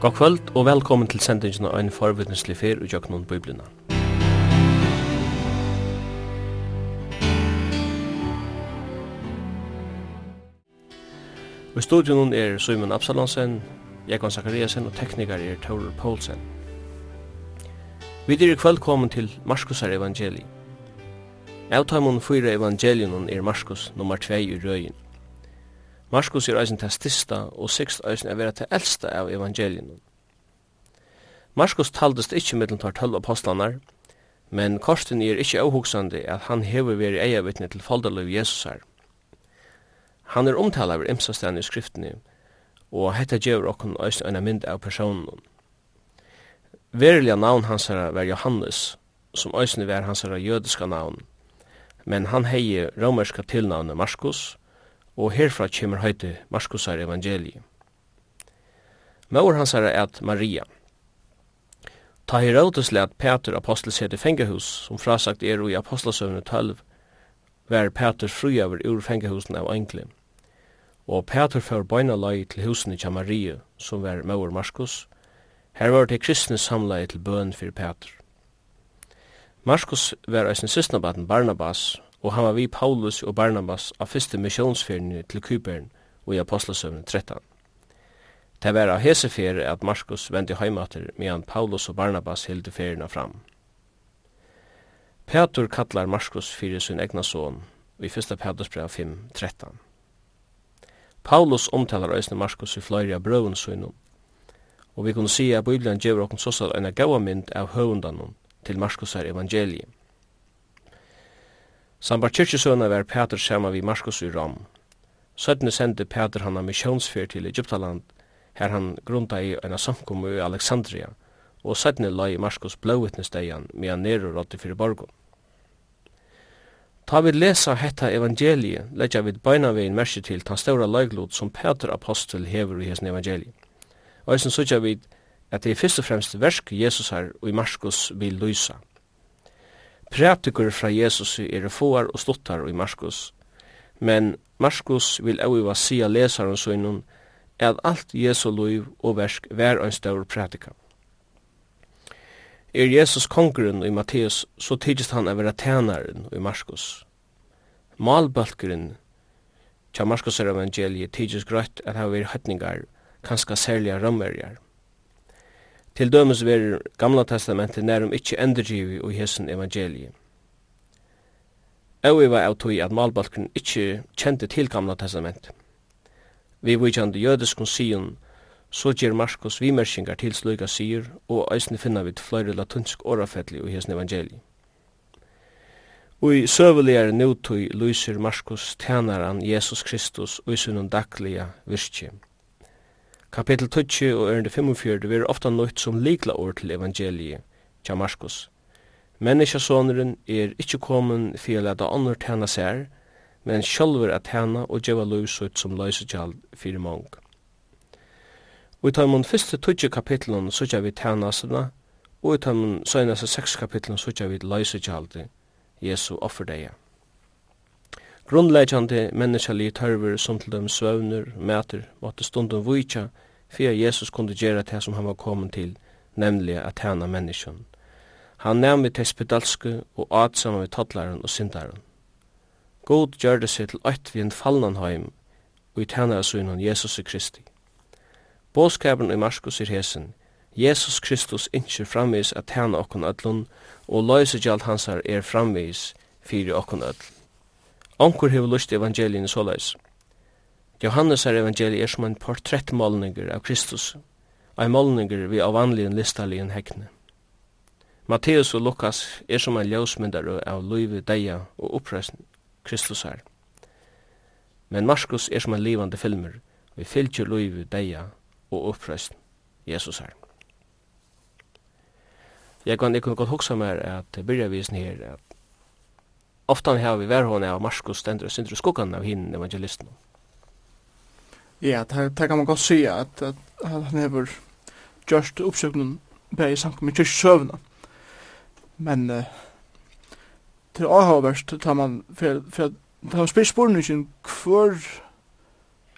God kvöld og velkommen til sendingen av en forvittneslig fyr og jøknun biblina. Og i studion er Simon Absalonsen, Jekon Zakariasen og teknikar er Taurer Poulsen. Vi dyrir kvöld til Markusar evangeli. Avtaimon fyra evangelien er Markus nummer 2 i røyen. Markus er eisen til stista og sikst eisen er vera til elsta av evangelien. Markus taldest ikkje mellom tar tølv apostlanar, men korsten er ikkje avhugsande at han hever veri eiavittne til faldaløv Jesus her. Han er omtala av imsastan i skriftene, og hetta gjevur okkon eisen eina mynd av personen. Verilega navn hans er var Johannes, som eisen var hans er jødiska navn, men han hei romerska tilnavnet Markus, og herfra kjemur høyti Markusar evangelii. Mår hans er at Maria. Ta Herodes let Peter apostel sete fengehus, som frasagt er i apostelsøvne 12, vær Peter fri over ur fengahusen av enkle. Og Peter fyrir bøyna lai til husene kja Maria, som vær Mår Markus. Her var det kristne samlai til bøn fyrir Peter. Markus var eisen sysnabaten Barnabas, og han var vi Paulus og Barnabas av fyrste missionsferien til Kypern og i Apostlesøvnen 13. Det var av hesefer at Markus vendte heimater medan Paulus og Barnabas hilde ferierna fram. Petur kallar Markus fyrir sin egna son, i 1. Petrus brev 5, 13. Paulus omtalar eisne Markus i fløyri av brøvun sunnum, og vi kunne si at Bibelen gjør okkur såsal enn gaua mynd av høvundanum til Markusar evangelie. Sambar kyrkjesøna var Peter sama vi Marskos i Rom. Søttene sendte Peter han av til Egyptaland, her han grunda i en samkommu i Alexandria, og søttene la i Marskos blåvittnesteian med han nere rådde fyrir borgon. Ta vi lesa hetta evangeliet, leggja vi beina vegin mersi til tan ståra løyglod som Peter apostel hever i hessen evangeliet. Og eisen sutja vi at det er fyrst og fremst versk Jesus her og i Marskos vil lysa. Prætikur fra Jesus er fåar og stuttar i Markus, men Markus vil auiva sia lesaren søgnun at alt Jesu liv og versk vær ein staur prætika. Er Jesus kongren i Matteus, så tidligst han er tænaren i Markus. Malbalkeren tja Markus er evangeliet tidligst grøtt at han er høytningar, kanska særliga ramverjar. Til dømes ver gamla testamentet nærum ikkje endurgivi og hesson evangelie. Evi var av tog at malbalken ikkje kjente til gamla testament. Vi vikjande jødiskun sion, så gjer Marskos vimersingar til sluga sier, og eisne finna vi fløyre latunsk årafettli og hesson evangelii. Og i søveligare nøytøy lyser Marskos tænaran Jesus Kristus og i sunnum daglige virkje. Kapitel 20 og ørende 45 vil ofta nøyt som likla ord til evangeliet, tja Marskos. Menneskjasåneren er ikkje komin fyrir at andre tjena sær, men sjølver at tjena og djeva løysut som løysegjald fyrir mong. Og i tøymon fyrste tutsi kapitlen sutja vi tænasina, og i tøymon søgnasa seks kapitlen sutja vi løysegjaldi, Jesu offerdeia grunnleggjande menneskelige tørver som til dem svøvner, mæter, måtte stundum vujtja, fyrir Jesus kunde gjera det som han var kommet til, nemlig at tæna mennesken. Han nevnte til spedalske og at saman med tattlaren og syndaren. God gjør det seg til øyt vi en fallnan heim, og i tjenere sønnen Jesus og Kristi. Båskapen i Marskos i hesen, Jesus Kristus innskjer framvis at tæna okkon ødlun, og løysegjalt hansar er framvis fyrir okkon ødlun. Onkur hefur lust evangelien såleis. Johannes er evangelie er som en portrettmålninger av Kristus, og málningur målninger vi av vanligen listalien hekne. Matteus og Lukas er som en ljósmyndar av Luive, Deia og oppreisen Kristus er. Men Markus er som en livande filmer, vi fylgjer Luive, Deia og oppreisen Jesus er. Jeg kan ikke godt hoksa meg at byrja visen her at ofta har vi vær hon av Markus stendur og syndru skuggan av hinn evangelisten. Ja, det kan man godt si at, at han hever gjørst oppsøknen bei sankum i kyrkjøvna. Men uh, til avhåverst tar man for, for, man spyr hver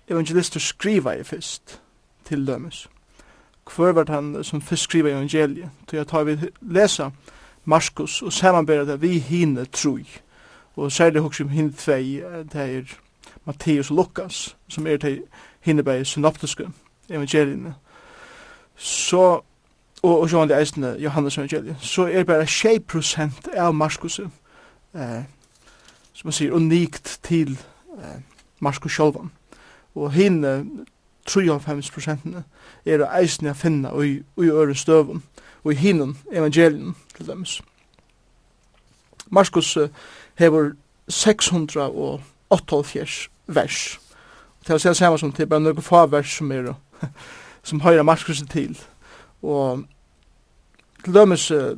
evangelister skriva i fyrst til dømes. Hver vart han som fyrst skriva evangeliet. Så jeg tar vi lesa Markus og samanbera det vi hine troi og særlig hos om hinn tvei, det er Matteus og Lukas, som er til hinne bei synoptiske evangeliene. Så, og, og sjåan det eisne Johannes evangeliet, så er bare 6% av Markus, eh, som man sier, unikt til eh, Markus sjolvan. Og hinne 93% er eisene å finne i, i øren støvun, og i hinnen evangelien til dems. Markus eh, hever 688 vers. Og det er det samme som til bare noen få vers som er som høyre marskursen til. Og til dømes uh,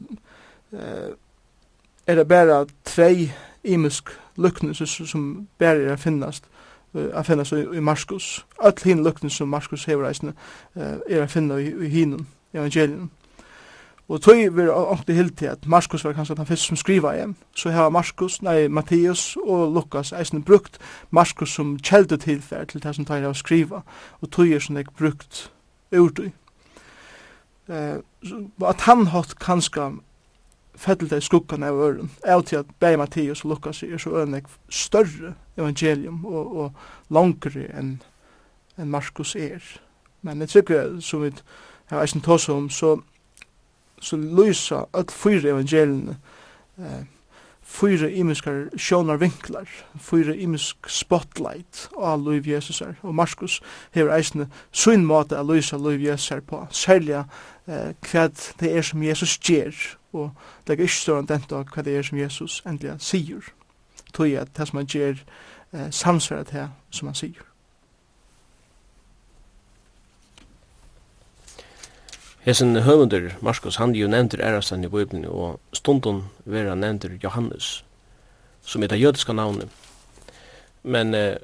er det bare tvei imisk luknelser som bare er finnast uh, er finnast i, i Marskos. Öll hin luknelser som Marskos hever reisende uh, er finna i, i hinun, evangelion. Og tøy vil ångte hilt til at Markus var kanskje den første som skriva igjen. Så her var Markus, nei, Mattias og Lukas eisen brukt Markus som kjelde tilferd til det som tøy av skriva. Og tøy er som jeg brukt urtøy. Eh, at han hatt kanskje fettel det skukkan av øren. Jeg til at bei Mattias og Lukas er så øren større evangelium og, og langere enn en Markus er. Men jeg tykker som vi har eisen tås om, så så lysa öll fyra evangelien eh, fyra imiskar sjónar vinklar, fyra imisk spotlight av Louis Jesusar. Og Markus hefur eisne sunn måte av Louis Jesus er på, særlig eh, hva det er som Jesus gjer, og det er ikke større enn dent hva det er som Jesus endelig sier. Tog at det som han gjer eh, samsvarer til det som han sier. Hesen høvendur, Markus, han jo nevnter ærastan i Bibelen, og stundun vera nevnter Johannes, som er det jødiska navnet. Men eh,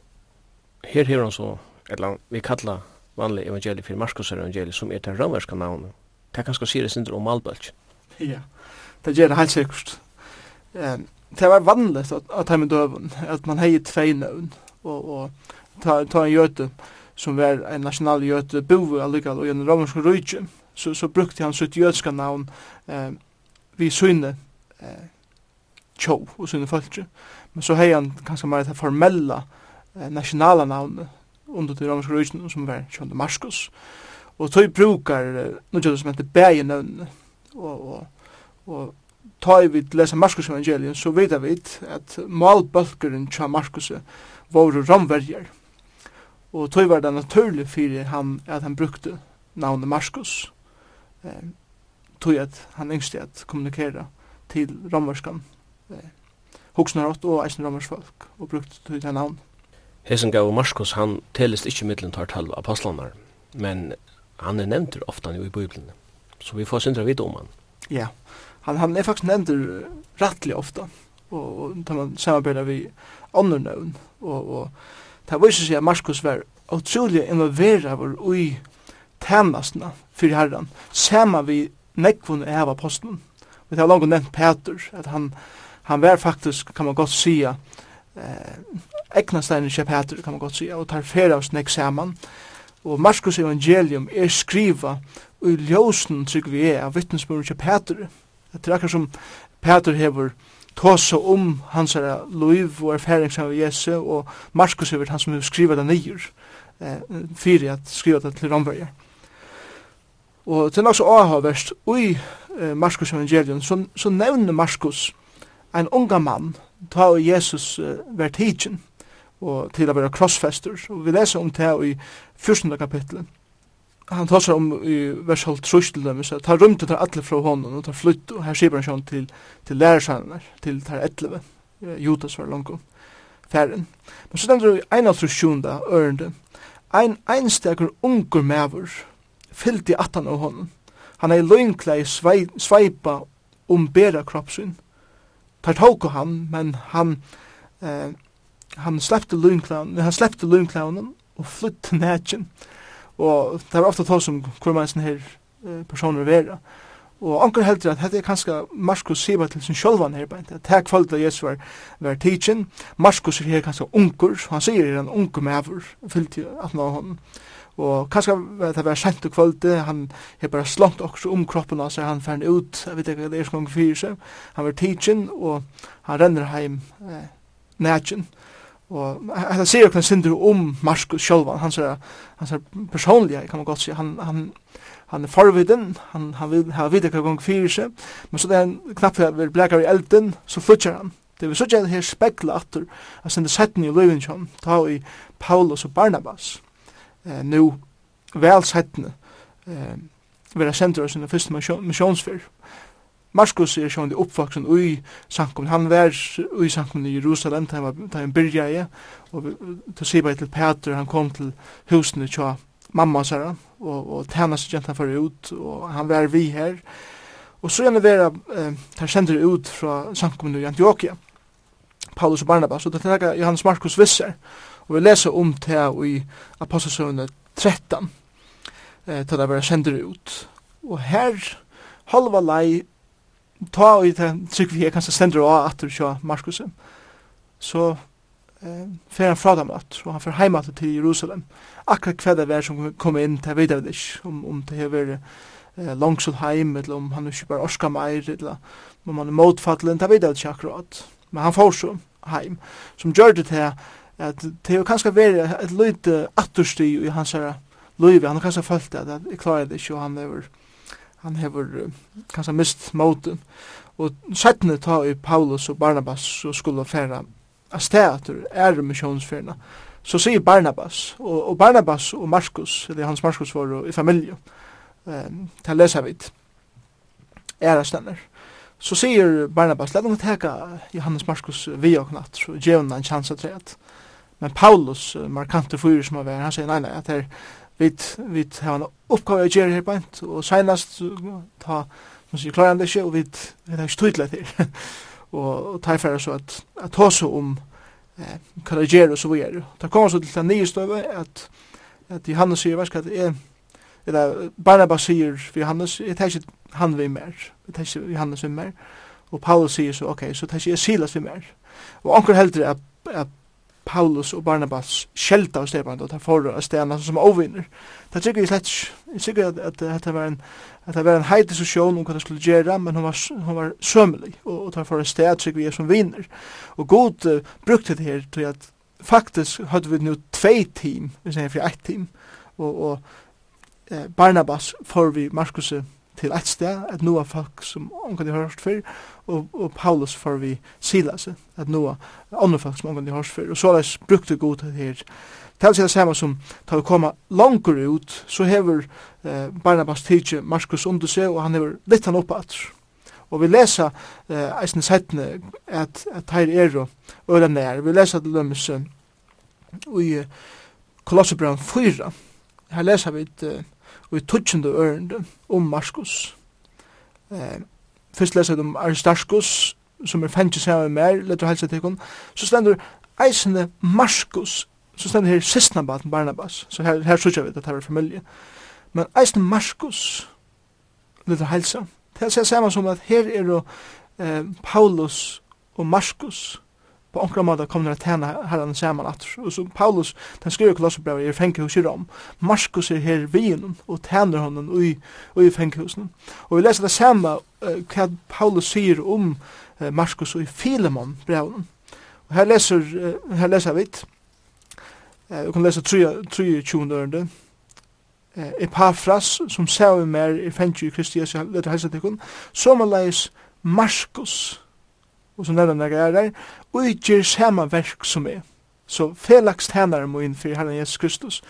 her hever han så, eller vi kalla vanlig evangeliet for Markus evangeliet, som er det romerska navnet. Det er kanskje sier det sindre om Malbølg. Ja, det gjør det helt sikkert. Um, det var vanlig at, at med døven, at man hei tvei navn, og, og ta, ta en jøte som var en nasjonal jøte, bo allikevel, og en romersk rujtje så, så brukte han sitt jødiska navn eh, vi synne eh, tjov og synne fölkje. Men så hei han kanskje meir det formella eh, nationala navn under det romerska rujtjen som var John Damascus. Og tøy brukar eh, noe som heter bægenøvn og, og, og tøy i vid lesa Markus evangelium så vita vi at malbalkeren tja Markus var romverjar. Og tøy var det naturlig fyrir han at han brukte navnet Markus eh, tog at han yngste at kommunikera til romerskan eh, hoksnarått og eisen romersfolk og brukt til navn. Hesen gav Marskos, han telist ikkje middelen tar tal apostlanar, men han er nevntur ofta jo i Bibelen, så vi får syndra vidt om han. Ja, han, han er faktisk nevntur rattelig ofta, og, og tar man samarbeider vi andre nøvn, og, og det viser seg at Marskos var utrolig involverer i tænastene fyrir herran, sema vi nekvun av apostlen. Vi har langt nevnt Peter, at han, han var faktisk, kan man godt sia, eh, egnasteinen ikke Peter, kan man godt sia, og tar fyrir av nek saman. Og Marskos evangelium er skriva, og i ljósen trygg vi er av vittnesmur ikke Peter. Det er akkur som Peter hever tåsa om hans er loiv og erfaring som vi Jesu, og Marskos hever han som hever skriva det nyer, eh, fyrir at skriva det til romverjar. Og til er nok så avhåverst, i eh, Marskos evangelium, så, så nevner Marskos en unga mann, ta og Jesus eh, vært hitjen, og til å være krossfester. Og vi leser om det i 14. kapitlet. Han tar seg om i vers 12 trus til dem, så tar rymte til alle fra hånden, og tar flytt, og her sier han sånn til, til lærersagene, til tar 11, Judas var langt om færen. Men så stender vi en av trusjonen ørende, ein einstakur ungur mævur fyldi atan av honom. Han hei løgnklei sveipa om bera kroppsyn. Tar tåko han, men han, eh, han slepte løgnkleien, han slepte løgnkleien og flytte nætjen. Og det var ofta tål som hvor man sånne her eh, personer vera. Og anker heldur at dette er kanskje Marskos siva til sin sjølvan her beint, at her av Jesu var, var tidsin, Marskos er her kanskje unkur, han sier er en ungur mever, fyllt i atna av honom. Og kanskje det var sent og kvölde, han har bare slått også om kroppen av seg, han færn ut, jeg vet ikke hva det er som gong fyrir seg, han var teaching, og han renner heim eh, nætjen. Og jeg ser jo synder om Markus sjálvan, han sier personlig, kan man godt si, han, han, han er forviden, han, han vil ha vidt hva gong fyrir seg, men så det er knappt vi blekar i elden, så flytjar han. Det vil så gjerne her spekla atur, at sender setten i løyvin, ta i Paulus og Barnabas eh, nu velsettende eh, vera sendur av sinne fyrste missionsfyr. Markus er sjående oppvaksen ui sankum, han var ui sankum i Jerusalem, da han byrja i, og til Sibai til Peter, han kom til husene tja mamma sara, og, og tæna seg gentan fyrir ut, og han var vi her, og så gjerne vera, eh, han sendur ut fra sankum i Antioquia, Paulus og Barnabas, og det er Johannes Markus visser, Og vi leser om det i Apostelsøvnet 13, eh, til det var sender ut. Og her, halva lei, ta og i det trygg vi er kanskje sender av at du kjører Markus, så eh, fer han fra dem at, og han fer heim til Jerusalem. Akkurat hva det var som kom inn, det vet jeg ikke, om, om det har vært eh, langsomt heim, eller om han ikke bare orska meir, eller om han er motfattelen, det vet jeg ikke akkurat. Men han får så heim, som gjør det til at det er kanskje veri et lite attersti i hans her løyvi, han har kanskje følt at jeg klarer det ikke, og han hever, han hever kanskje mist måten. Og settene ta i Paulus og Barnabas så skulle færa av stedet, er misjonsferna, så sier Barnabas, og, og Barnabas og Markus, eller hans Markus var i familie, um, til lesa vidt, er stender. Så sier Barnabas, let henne teka Johannes Markus vi og knatt, så gjevna en chans at men Paulus, uh, markante fyrir som han var, han sier, nei, nei, at her, vi, vi har en oppgave å gjøre her på beint, og senast, ta, som sier, klarer han det ikke, og vi, vi har ikke tydelig til, og, og ta i så at, at ta seg om eh, hva det gjør og så videre. Ta kommer så til den nye støve, at, at Johannes sier, hva skal jeg, eller Barnabas sier for Johannes, jeg tar ikke han vi mer, jeg tar ikke Johannes vi mer, og Paulus sier så, ok, så tar ikke jeg Silas vi mer. Og anker heldur at, at Paulus og Barnabas skjelta av Stefan og ta for av stena som overvinner. Det tykker jeg slett ikke. Jeg tykker at, at, at det var en, at det var en heit diskusjon om hva det skulle gjøre, men hun var, hun var sømmelig, og, og ta for av sted tykker jeg som vinner. Og god uh, brukte det her til at faktisk hadde vi nå tvei team, vi sier for ett team, og, og eh, Barnabas får vi Markus' til et sted, at noa folk som omkring de har hørt før, og, og Paulus får vi sila seg, at noa andre folk som omkring de har hørt før, og så har jeg brukt det her. Til seg det samme som, tar vi koma langer ut, så hever eh, Barnabas tidsi Markus under seg, og han hever litt han opp at. Og vi lesa eh, eisne settene at, at her er og øyla nær. Vi lesa til dem i Kolossebrann 4. Her lesa vi et eh, og i tutsjende ørende om Marskos. Eh, først leser om Aristarskos, som er fengt seg med mer, letter helsa til henne, så stender eisende Marskos, så stender her sistnabaten Barnabas, så her, her sutja vi at det er familie. Men eisende Marskos, letter helsa, det er samme som at her er eh, Paulus og Marskos, på onkra måte kom den att tjäna herran samman at och så Paulus den skriver kolosserbrevet i fengkehus i Rom Markus är her vid og och honom i, i fengkehusen, och vi läser det samma uh, hva Paulus sier om uh, Markus och i Filemon breven og här läser uh, här läser vi uh, vi kan lese 23 ørende uh, Epafras som ser vi mer i fengkehus i Kristi Jesu lätt hälsa som honom som Markus og så nevner jeg er der, og ikke samme verk som er. Så felaks tænare må inn for Herren Jesus Kristus.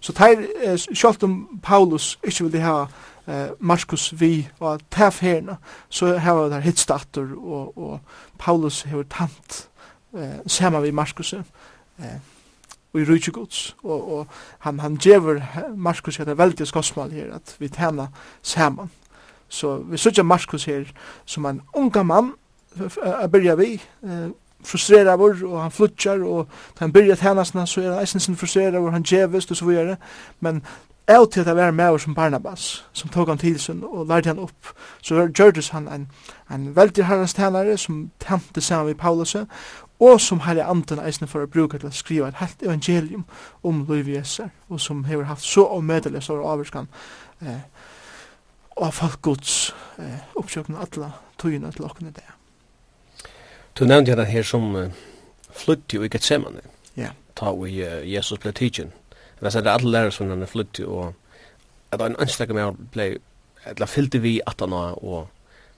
Så teir, eh, selv om Paulus ikke vil ha eh, Markus vi og tæf herna, så har det hitstatter, og, og Paulus har tant eh, samme vi Markus eh, og i Rujtjegods, og, og han, han djever Markus etter veldig skosmal her, at vi tæna saman. Så vi sutja Markus her som en unga mann, a byrja vi, eh, frustrera vår, og han flutjar, og da han byrja tænasna, så er han eisen frustrera vår, han djevist, og så vidare men av til at jeg var med som Barnabas, som tog han til sin og lærte han opp, så gjørtes han en, en veldig herrens tænare som tænte sammen med Paulus, og som herre anden eisen for å bruke til å skrive et helt evangelium om Louis Jeser, og som har haft så omødelig stor avvarskan eh, av folk gods eh, oppsøkende alle togene til åkne det. Du nevnte jeg den her som uh, flyttet i Gethsemane. Ja. Ta vi uh, Jesus ble tidsen. Det er alle lærersvennene flyttet og at en ønskelig med ble eller fyllte vi at han og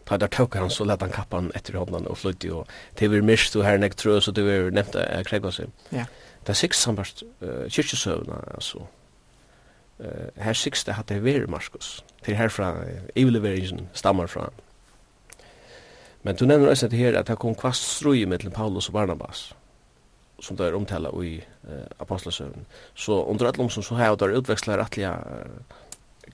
ta der tok han så lät han kappan etter hånden og flytte og det var mist så här näkt trös och det var nämnt att kräga sig. Ja. Det er sex sambart uh, kyrkjesøvna altså uh, her sex det hadde vi Markus. Det här från Evil Version stammar från Men du nevner også det her at det kom kvast strøy mellom Paulus og Barnabas som det er omtala i uh, apostelsøvn. Så under alle omsom så har jeg der utvekslar atliga uh,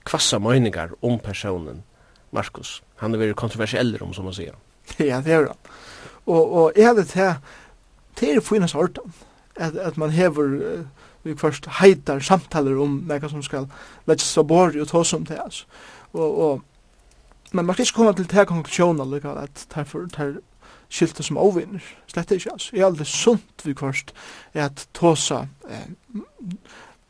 kvassa møyningar om personen Markus. Han er veldig kontroversiell om, som man sier. ja, det er han. Og, og jeg hadde til det er finnes ordan at, at man hever uh, vi først heitar samtaler om nekka som skal let's av bor og tås om det altså. Og, og men man skal ikke komme til det konklusjonen allikevel at det er skilte som ovinner. Slett ikke, altså. Jeg er aldri sunt vi først er at tåsa, eh,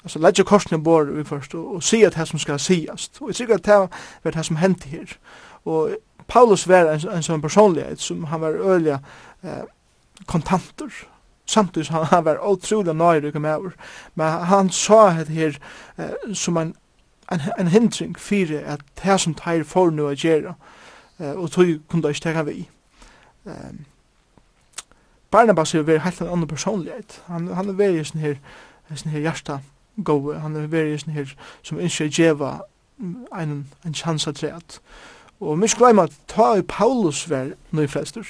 altså ledja korsene bor vi først og, og si at det som skal siast. Og jeg sikker at det var det som hendte her. Og Paulus var en, en sånn personlighet som han var øyelig eh, kontanter samtidig som han var utrolig nøyre med over. Men han sa det her eh, som en en, en hindring fyrir at det som tar for nu å gjøre, uh, og tog kunne ikke tenke vi. Um, Barnabas er veldig helt en annan personlighet. Han, han er veldig sånn her, sånn her hjarta gode, han er veldig sånn her som innskje djeva en, en chans at rett. Og glemme at ta i Paulus ver nøyfrester,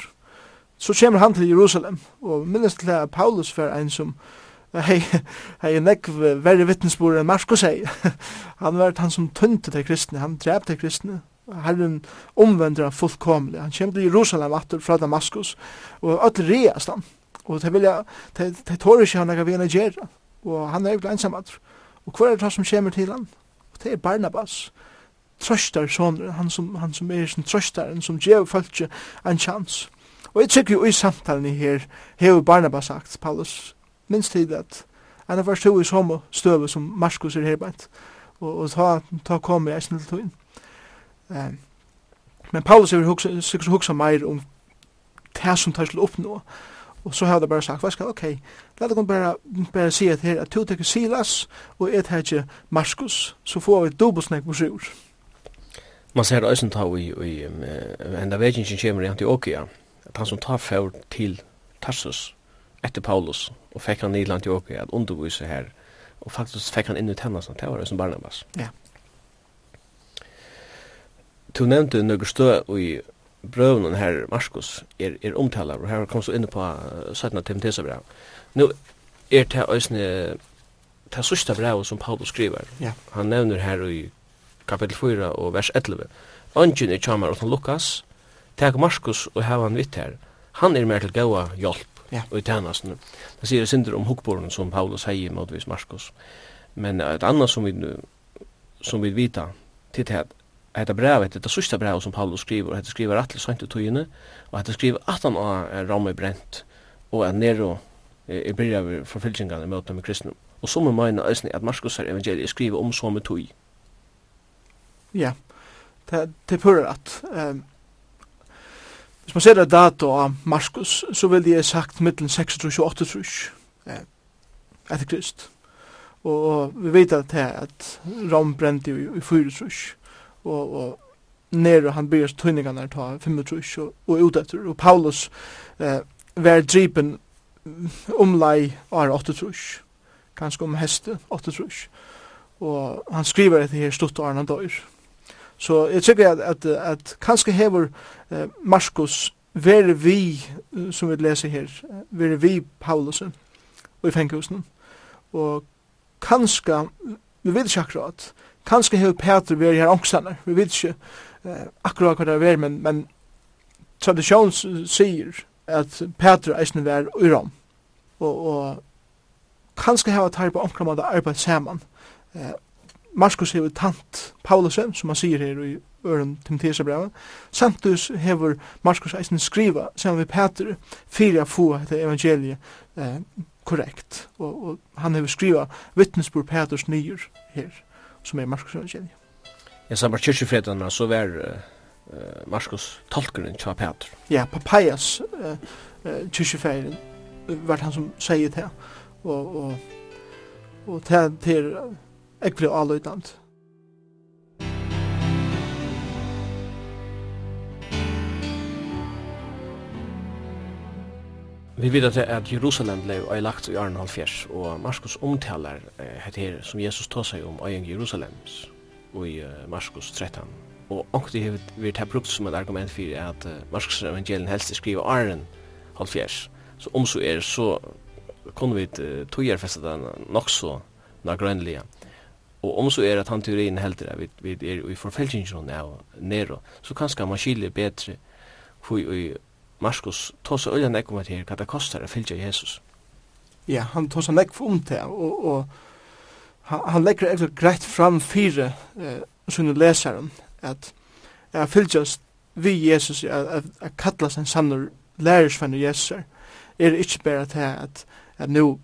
så kommer han til Jerusalem, og minnes til at Paulus var en som, hei, hei nek verre vittnesbord enn Marskos hei. Han var han som tønte til kristne, han drep til kristne. Herren omvender han fullkomlig. Han kjem til Jerusalem atter fra Damaskus, og öll reast han. Og det vilja, det, tår ikke han ekka vi gjerra. Og han er jo ensam. Og hva er det som kommer til han? Og det er Barnabas trøstar sonur, han som, han som er sin trøstaren, som gjev folk en chans. Og jeg tykker jo i samtalen her, hever Barnabas sagt, Paulus, minst tid at han var stå i samme støve som Marskos er herbeint. Og, og ta, ta kom i eisen til tøyen. um, Men Paulus er sikkert huksa meir om det som tar til oppnå. Og så har det bare sagt, hva skal, ok, la deg bare, bare si at her, at to tekker Silas, og et her ikke Marskos, så får vi dobbelsnekk på sjur. Man ser det også ta i, i um, enda som kommer i Antioquia, at han som tar fjord til Tarsus, etter Paulus, og fikk han i Antioquia at undervise her, og faktisk fikk han inn i tjennesten, det var det som Barnabas. Ja. Du nevnte noen stø i brøvnen her, Marskos, er, er omtaler, og her kom så inne på uh, 17. Timothesa brev. Nå er det øsne, det sørste brev som Paulus skriver. Ja. Han nevner her i kapitel 4 og vers 11. Ønsken er kjammer åt han Lukas, Tek Markus og hava han vitt her. Han er mer til gaua hjelp ja. og i tjänsten. Det sier synder om hookborgen som Paulus säger mot vis Markus. Men et annat som vi som vi vita till det Hetta brevet, detta sista brevet som Paulus skriver, hetta skriver atle sant i tøyene, og hetta skriver at han er ramme brent, og at Nero er byrja ved forfylkingene i åpne med kristne. Og som er man øyne at Markus er evangeliet skriver om som tøy. Ja, det er purrat. Um, Hvis man ser det dato av Markus, så vil jeg sagt middelen 36 og 38 etter Krist. Og vi vet at det at Rom brente i 34 og, og Nero han byrjar tøyningarna ta 35 og, og ut etter. Og Paulus eh, var dripen omlai av 8 trus. kanskje om heste 38. Og han skriver etter her stutt og han døyr. Så jeg tykker at, at, at kanskje hever eh, Marskos være vi, som vi leser her, være vi Paulusen og i fenghusen. Og kanskje, vi vet ikke akkurat, kanskje hever Peter være her ångstander, vi vet ikke eh, akkurat hva det er, men, men tradisjon sier at Peter eisen var i Rom. Og, og kanskje hever tar på omkring arbeid sammen. Eh, Markus hefur tant Paulusen, som han sier her i øren Timotheus brevet. Samtus hefur Markus eisen skriva sammen vi Peter fyrir a få etter evangeliet eh, korrekt. Og, og han hefur skriva vittnesbord Peters nyer her, som er Markus evangeliet. Ja, samt kyrkjefredarna så var uh, Markus tolkeren til Peter. Ja, Papayas uh, uh, kyrkjefredaren var han som sier det. Og, og, og til, til ekvile avløytamt. Vi vet at, at Jerusalem ble øylagt i Arne Alfjers, og Markus omtaler eh, her som Jesus tar seg om øyen Jerusalems i Markus 13. Og ångte har vi tatt brukt som et argument for at Markus evangelien helst skriver Arne Alfjers. Så om så er så kunne vi togjerfeste den nok så nagrønnelige. Og om så er at han teorien heldur at vi, vi er i forfeltingen av Nero, så kanskje man skiljer bedre hvor i Marskos tar seg øyne nekk om at her, hva det kostar å fylgja Jesus. Ja, han tåsa nekk om det, og, og han, han legger egentlig greit fram fire eh, sånne lesaren, at jeg fylgjast vi Jesus, jeg kallast en sannur lærersvenn Jesus, er det ikke bare til at, at nå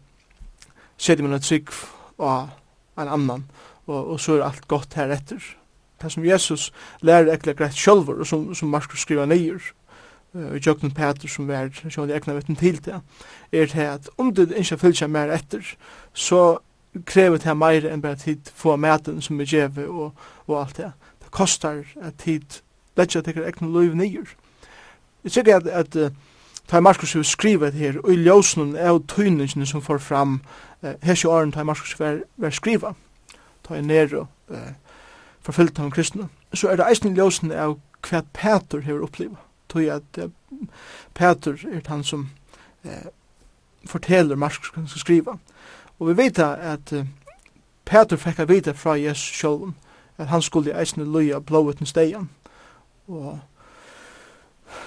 sitter man et trygg og en annan, og, og så er alt godt her etter. Det som Jesus lærer ekkert greit sjølver, og som, som Markus skriver neier, og uh, Jøgnen Peter som er sjøen i egna vetten til det, er det at om du ikke fyllt mer etter, så krever det mer enn bare tid få maten som er djeve og, og alt det. Det kostar at tid letje at ekkert egna liv neier. Jeg sikker at, at uh, Ta Markus hevur skriva her og i ljósnum av tøyningin som får fram eh, hesi åren ta Markus ver, ver skriva ta i nere eh, forfyllt av kristne, så er det eisen i ljósen av hva Peter hever oppliva. Tog at eh, Peter er han som eh, forteller Mark skal skriva. Og vi vet at eh, Peter fikk a vite fra Jesus sjálven at han skulle eisen i løya blåvetens steian. Og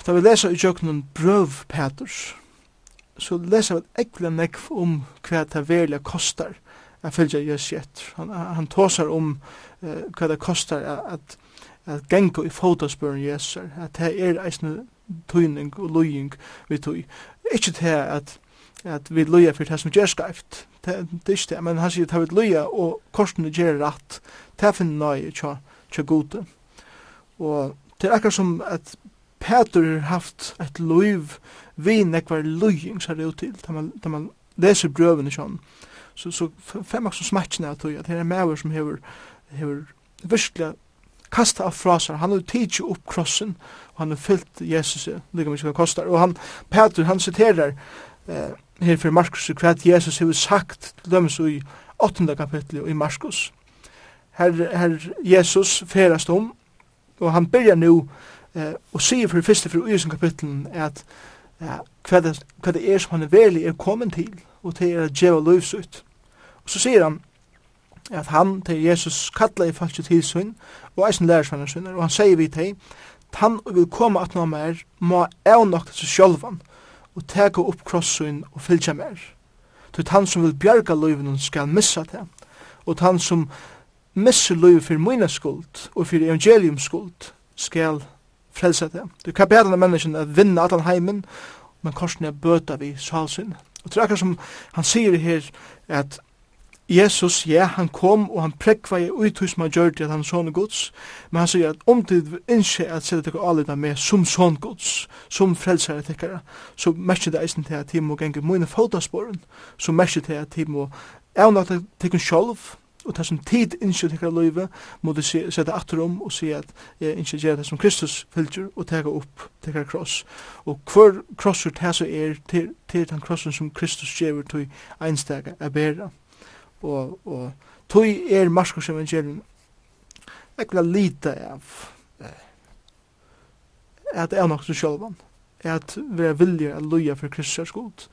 da vi leser i tjøkkenen brøv Peters, så leser vi ekvile nekv om hva det verilig kostar at fylgja Jesus etter. Han, han tåsar om uh, hva det kostar at, at gengo i fotospøren Jesus, at det er eisne tøyning og løying vi tøy. Ikke til at, at vi løya for det som gjør skreft, det, det er ikke det, men han sier at vi løya og korsene gjør rett, det finner nøye tja, tja gode. Og det er akkurat som at Peter har haft et løyv vi nekvar løying ser det ut til, da man, da man leser brøvene sånn. Uh, så så fem också smatchen att jag det är mer som hur hur visstla kasta av frasar. Han har tidsi upp krossen, og han har fyllt Jesus, lika mykje hva kostar. Og han, Peter, han siterer eh, her for Markus, hva Jesus har sagt til dem i 8. kapitlet i Markus. Her, her Jesus ferast om, og han byrja nu eh, og sier for det første for Uysen kapitlet at eh, hva, det, hva det er som han er velig er kommet til og til er djeva djeva løvsut. Og så sier han at han til Jesus kallar i falsk til sin og eisen lærersvenner sin og han sier vi til han vil komme at noe mer må avnokta seg sjølvan og teka opp krossun og fylgja mer. Til han som vil bjerga løyven skal missa det og han som missur løyve for mina skuld og for evangelium skuld skal frelsa det. Du kan bæra menneskene at vinna allan heimen, men korsen er bøta vi salsynne. Og det er akkurat som han sier her, at Jesus, ja, han kom og han prekva i uthus som han gjør til at han er sånne gods, men han sier at om du innskje at sette dere avleda med som sånne gods, som frelsere tekkere, så merker det eisen til at de må genge mine fotasporen, så merker det at de må evna til tekken sjolv, og det som tid innskjøt hekkar løyve, må du sette atter om og si at jeg innskjøt gjør det som Kristus fylgjer og teka opp, teka kross. Og hver krossur det så er til, til den krossen som Kristus gjør til einstega er bæra. Og, og tog er Marskos evangelium ekla lite av at det er nok til sjølvan, at vi er vilje at loja for Kristus er skuld,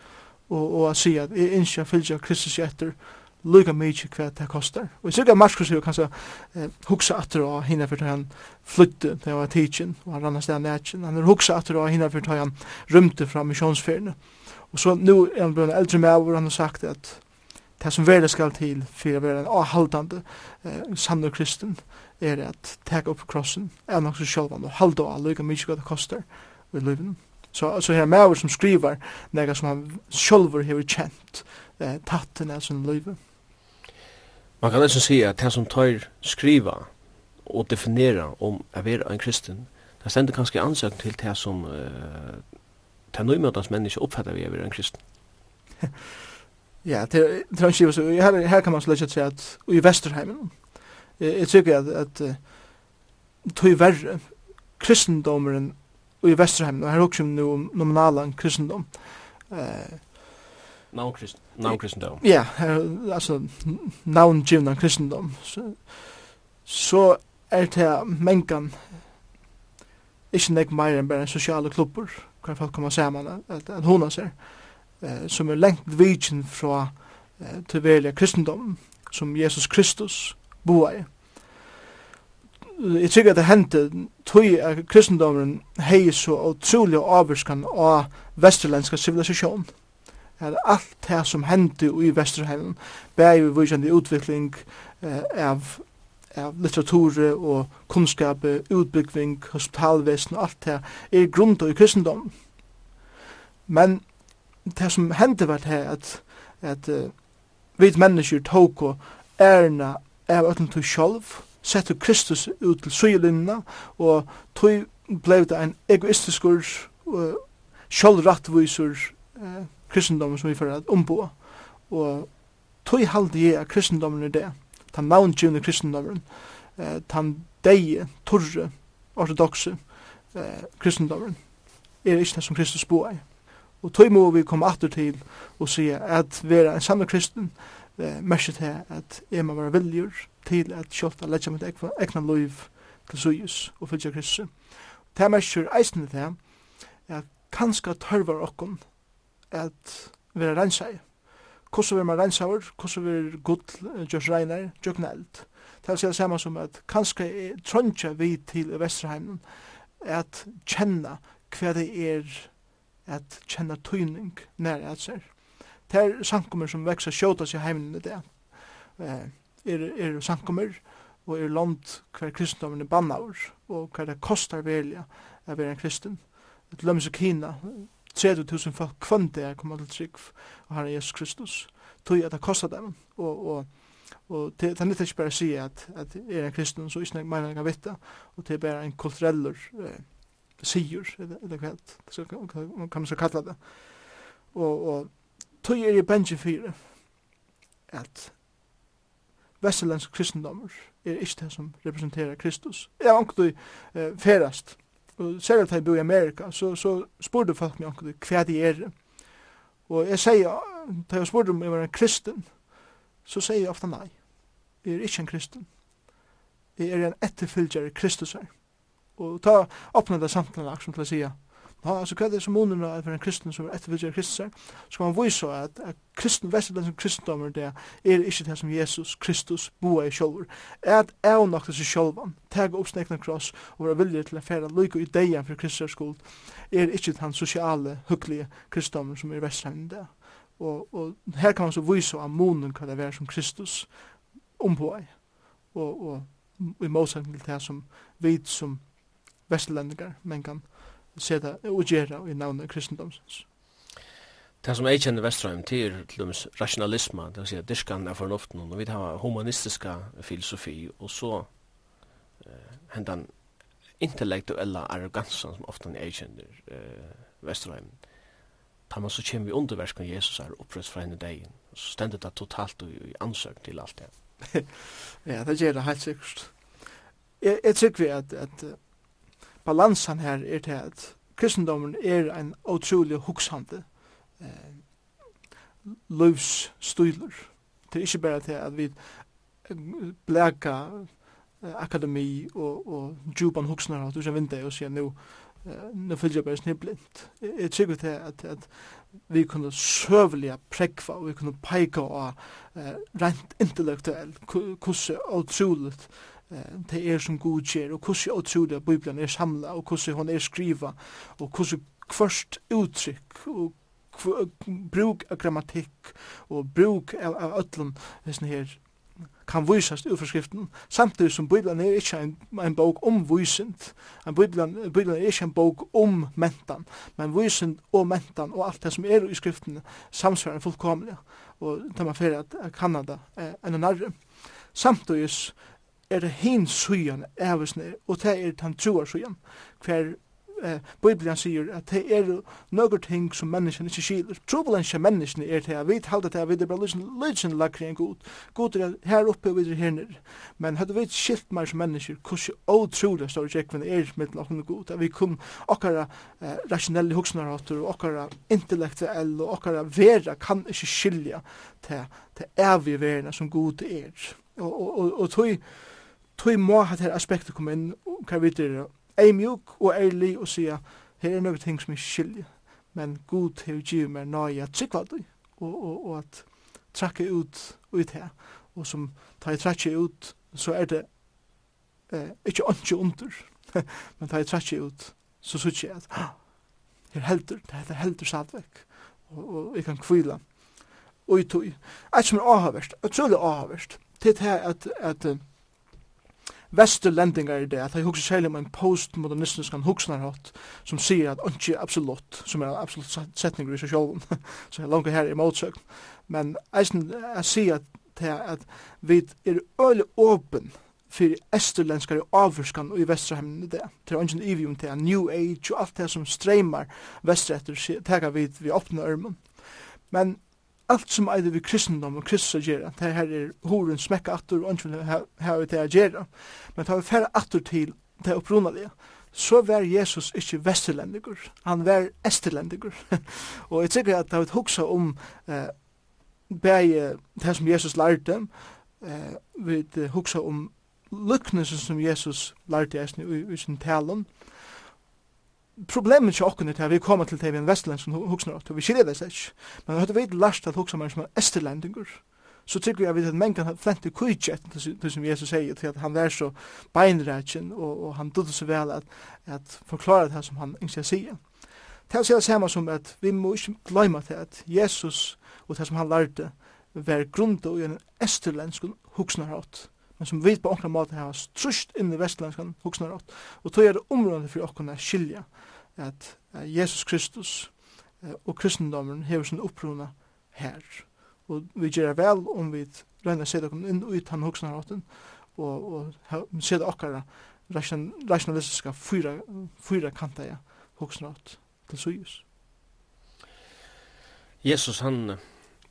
og, og at si at jeg innskjøt fylgjer Kristus etter, lukka mykje hva det kostar. Og jeg sikker Marskos jo kanskje eh, huksa atter og hinna fyrir han flytte da han var teaching og han rannas den nætjen. Han er huksa atter og hinna fyrir han rymte fra missionsferien. Og så nu er han blivna eldre med over, han har sagt at det som verda skal til fyrir å være en avhaldande eh, sann og kristen er at teka opp krossen, er nok så sjálvan og halda av lukka mykje hva det kostar i livet. Så, så her er som skriver nega som han sjálfur hefur kjent eh, tatten av sin livet. Man kan nesten si at det som tar skriva og definera om å være en kristen, det stender kanskje ansøkning til det som uh, det nøymøtans menneske oppfatter vi å være en kristen. ja, det er en skiva, så her, her kan man slett si at i Vesterheimen, jeg tykker at, at tog verre kristendomeren i Vesterheimen, og her er også noe nominalan kristendom, eh, Navnkristendom. Ja, altså navngivna kristendom. Så, så er det mengan ikke nek meir enn bare sosiale klubber, hver folk kommer saman, at, at hona ser, eh, som er lengt vidjen fra eh, tilværelig kristendom, som Jesus Kristus boar i. Jeg tykker at det hendte tog at kristendommen hei så utrolig avvurskan av vesterlandska civilisasjonen at alt det som hendte i Vesterheimen, bæg vi vissende utvikling eh, av, av litteratur og kunnskap, utbygging, hospitalvesen og alt det er grunda i kristendom. Men det som hendte var det at, at uh, vi mennesker tok og ærna av öllum til sjálv, sette Kristus ut til søyelinna, og tog blei det en egoistiskur, uh, sjálvrattvisur, uh, kristendommen som vi får at ombo. Og tog halde jeg at kristendommen er det, den navngivende kristendommen, eh, den deie, torre, ortodoxe eh, kristendommen, er ikke det som Kristus bo i. Og tog må vi komme atter til og si at vera en samme kristen, eh, mersi til at jeg må være viljur til at kjolta letja mitt egna loiv til Suyus og fylgja Kristus. Det mersi eisen til at kanska tørvar okkon at vera rensai. Hvordan vil man rensaur, hvordan vil gull gjørs regnar, gjøkna eld. Det er det samme som at kanskje trøndja vi til Vesterheimen at kjenna hva det er at kjenna tøyning nær at ser. Det er sankummer som veksa sjåta seg heimen i det. Er, er sankummer og er land hver kristendommen er bannaur og hver det kostar velja å være en kristen. Et lømse Kina, 30.000 folk kvann det er kommet til trygg og herren Jesus Kristus. Tog at det kostet dem. Og, og, og det, det er ikke bare å si at, at er en kristen så ikke mener jeg kan vite og det er bare en kulturell eh, sier eller, eller hva kan man så kalla det og, og tog er i Benji fyrir at vesselensk kristendommer er ikke det som representerer Kristus. Jeg har du eh, ferast og særlig da jeg bor i Amerika, så, så spurte folk meg omkring hva de er. Og jeg sier, da jeg spurte om jeg var en kristen, så sier jeg ofte nei. Jeg er ikke en kristen. Jeg er en etterfylgjere kristusar. Og ta åpne det samtidig, som til å si Ja, altså hva er det som munnen er for en kristen som er ettervidgjør kristus så kan man vise at, at kristen, vestlandsen kristendommer det er ikke det som Jesus Kristus boer i sjolver. At jeg nok til seg sjolvan, tega opp snekna kross og være vilje til å fære lykke i degen for kristus skuld, er ikke den sosiale, hyggelige kristendommer som er i det. Og, og her kan man så vise at munnen kan det være som Kristus omboer, og, og i motsetning til det som vi som vestlendingar, men kan seta og gjera i navnet kristendomsens. Det som jeg kjenner Vestrheim til er til dømes rationalisme, det vil si at dyrskan er fornuften, og vi har humanistiska filosofi, og så eh, hendan intellektuella arrogansen som ofta jeg kjenner eh, Vestrheim. Da man så kommer vi under verskan Jesus er opprøst fra henne dagen, så stender det totalt i, i ansøk til alt det. ja, det gjør det helt sikkert. Jeg, jeg tykker vi at, at balansen her er til at kristendommen er en utrolig hugsande eh, løvsstyler. Det er ikke bare til at vi blæka eh, akademi og, og djupan hugsnar og kan vinde og sier nu eh, nu fylgjer jeg bare snir blind. Jeg tykker til at, at vi kunne søvelige prekva og vi kunne peika og eh, rent intellektuelt hvordan utroligt eh, det er som god kjer, og hvordan utrolig at Bibelen er samlet, og hvordan hun er skriva, og hvordan kvørst uttrykk, og bruk av grammatikk, og bruk av, av ötlun, her, kan vysast ut fra skriften, samtidig som Bibelen er ikke en, en bok om visent, en Bibelen, Bibelen er ikke en bok om mentan, men visent og mentan og alt det som er i skriften samsvarer fullkomlig, og tar man fyrir at Kanada er en nærre. Samtidig er det hin sujan evesne, og det er den truar sujan, hver eh, Bibelen sier at det er nøkker ting som menneskene ikke skiler. Trobelensje menneskene er til at vi halda at vi er bare lysen, lysen lakker en god. God er her oppe og videre her nere. Men hadde vi skilt meg som mennesker, hvordan åtrolig står det ikke, er mitt lakken god, at vi kom okkara eh, rasjonelle hoksnarhater, og okkara intellektuelle, og okkara vera kan ikke skilja til, til evige verena som god er. Og, og, og, og tog tog må ha det aspektet kom inn, og hva vi er ei mjuk og ærlig og sier, her er noen ting som er skilje, men god har givet meg nøye at trykva det, og, og, og at trakke ut ut her, og som tar jeg trakke ut, så er det eh, ikke åndsje under, men tar jeg trakke ut, så synes jeg at her heldur, det er heldur sadvek, og, og jeg kan kvila, og i tog, et som er avhavverst, utrolig som til det her at, at, at vesturlendingar i det, at jeg hugsa særlig om en postmodernistisk hugsnarhått som sier at ikke absolutt, som er absolutt setning i seg sjálfum, så jeg langer her i motsøk. Men eisen, jeg sier at, at vi er øyelig åpen fyrir esturlenskar i avvurskan og i vestrahemmen i det. Til er ivium til New Age og alt det som streymar vestretter, tega vid vi åpna ørmen. Men allt som eider vi kristendom og kristus at gjera, det her er horen smekka attur, og ikke her vi til gjerra, men tar vi færre attur til det opprunalige, så var Jesus ikke vesterlendigur, han var esterlendigur. og jeg tykker at det har vi om eh, bæg det som Jesus lærte, eh, vi hugsa om luknesen som Jesus lærte i sin talen, problemet til åkken er at vi kommer til TV en vestlendsen huksner at vi skiljer det seg. Men at vi lærst at huksa meg som en So så tykker jeg at menn kan ha flent til kujtjet, til som Jesus sier, til at han vær så beinrætjen, og, og han dødde så vel at, at forklare det som han ikke sier. Det er det samme som at vi må ikke glemme til at Jesus og det som han lærte, var grunda i en esterlensk huksnerhatt, men som vi på åkna måte har trusht inn i vestlandskan huksnerhatt, og tog er det området for åkna skilja at Jesus Kristus og kristendommen hever sin opprona her. Og vi gjør vel om vi røyner seg dere inn ut han hoksene råten, og, og seg dere akkara rasjonalistiske fyra, fyra kanta ja, hoksene råt til sujus. Jesus han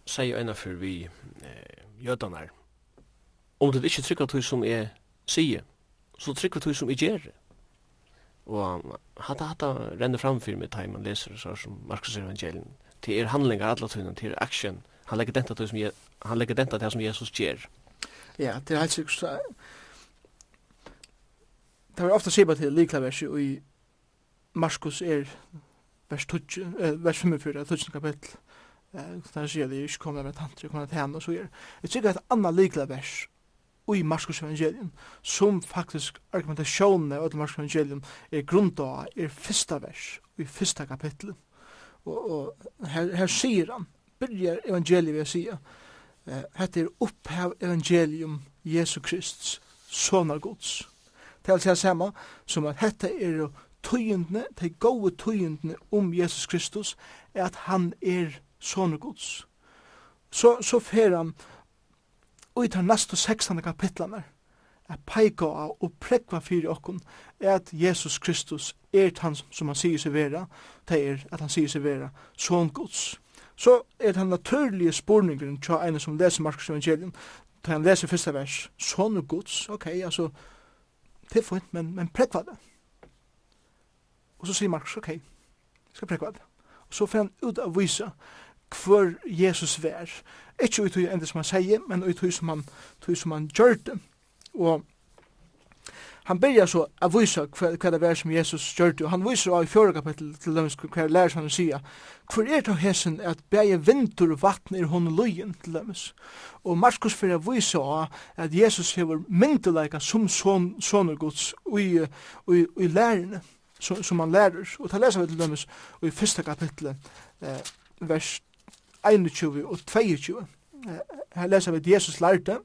sier ena for vi eh, jødanar, om det ikke trykker tog som jeg sier, så trykker tog som jeg gjør det. Og hatta hatta renner fram fyrir mig time og leser så som Markus evangelien. til er handlingar alla tøyna, til er action. Han legger denta til som jeg, han legger denta til som Jesus ger. Ja, det er helt sikkert. Det er ofta sikkert til likla vers i Markus er vers 2 eh, vers 5 45, 2 kapittel Eh, så han sier det, ikke kommer med tantri kommer til henne, og så er. det sikkert et annet likla vers i Marskos evangelium, som faktisk argumentasjonen av Marskos evangelium er grunda av er fyrsta vers, i fyrsta kapitlet. Og, og her, her sier han, byrjar evangeliet ved å si, hette er opphav evangelium Jesu Kristus, sånne gods. Det er altså samme som at hette er tøyendene, de gode tøyendene om Jesus Kristus, er at han er sånne gods. Så, så fer han, og i tar næstu 16. kapitlene er peika av og prekva fyrir okkun er at Jesus Kristus er han som han sier seg vera, det er at han sier seg vera son Guds. Så er den naturlige spurningen tja ene som leser Markus evangelium, da han leser første vers, son Guds, ok, altså, det er fint, men, men prekva det. Og så sier Markus, ok, skal prekva det. Og så får han ut av vise hvor Jesus vær. Ikke ut i enn som han sier, men ut i som han, ut som han gjør det. Og han byrjar så a vysa hva, hva det var som Jesus gjør det, og han vyser av i fjore kapittel til dem hva det lærer han å sija. Hvor er det hesen at bæje vindur og vatten er hon løyen til dem? Og Markus fyrir a vysa av at Jesus hever myndelaika som son, soner gods i, i, i lærerne som, som han lærer. Og ta lesa vi til dem i første kapittel eh, vers 21 og 22. Her leser vi at Jesus lærte,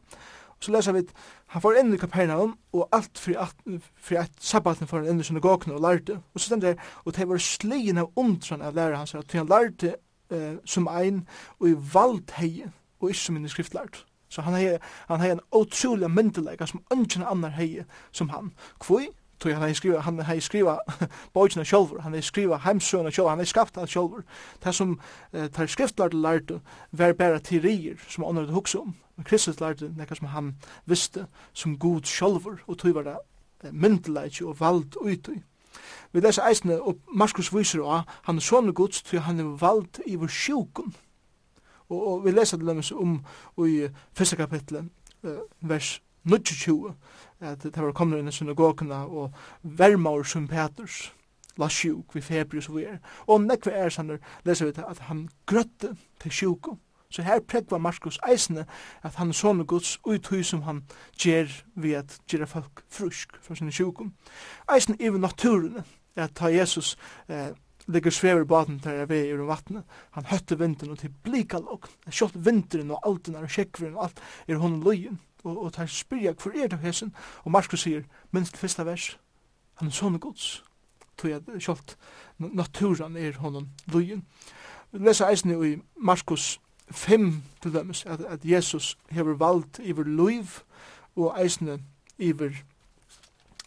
og så leser vi at han får inn i Kapernaum, og alt fri at, fri at sabbaten får han inn i synagogene og lærte. Og så stender det, og det var slien av undran av lærer hans, at han lærte eh, som ein, og i valgt hei, og ikke som en skriftlært. Så han har han har en otrolig myndelega som ungen annar hei som han. Kvoi? Tog han hei skriva, han hei skriva bøytina sjolvur, han hei skriva heimsøna sjolvur, han hei skapt han sjolvur. Det som eh, tar skriftlart til lærte var teorier som han hadde hukse om. Men Kristus lærte nekka som han visste som god sjolvur, og tog var det myndelaitje og vald uti. Vi leser eisne, og Markus viser av, han er sånne gods, tog han er vald i vår sjukun. Og, og vi leser til dem om i fyrsta kapitlet, vers 1920, at det var kommet inn i synagogene og vermaur som Peters, la sjuk vi febrius vi er. Og nekve er sånn, leser vi til at han grøtte til sjuko. Så her prekva Markus eisne at han sånne gods uthøy som han gjer ved at gjer folk frusk fra sinne sjukum. Eisne i naturen at ta Jesus eh, ligger svever baden der er vei i vattnet. Han høtte vinteren og til blikalokk. Sjålt vinteren og altene og sjekkveren og alt er hånden løyen og, og tar spyrja hvor er det hesen, og Markus sier, minst fyrsta vers, han er sånne gods, tog jeg kjolt, naturen er honom lujen. Vi leser eisen i Markus 5 til dømes, at, at Jesus hever vald iver luiv, og eisen iver,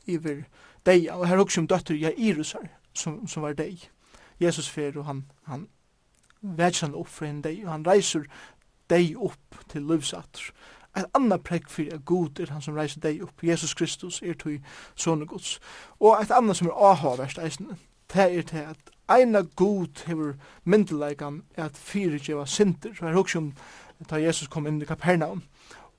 iver deia, og her hokse om døtter her, som, som var deg. Jesus fer, og han, han vetsjande opp for en deg, og han reiser deg opp til livsatter, en anna prekk fyrir at Gud er han som reiser deg upp. Jesus Kristus er tog sånne Guds. Og et anna som er avhavverst eisne, det er til at eina Gud hever myndeleikan at fyrir djeva sinter. Så her hugsa om da Jesus kom inn i Kapernaum,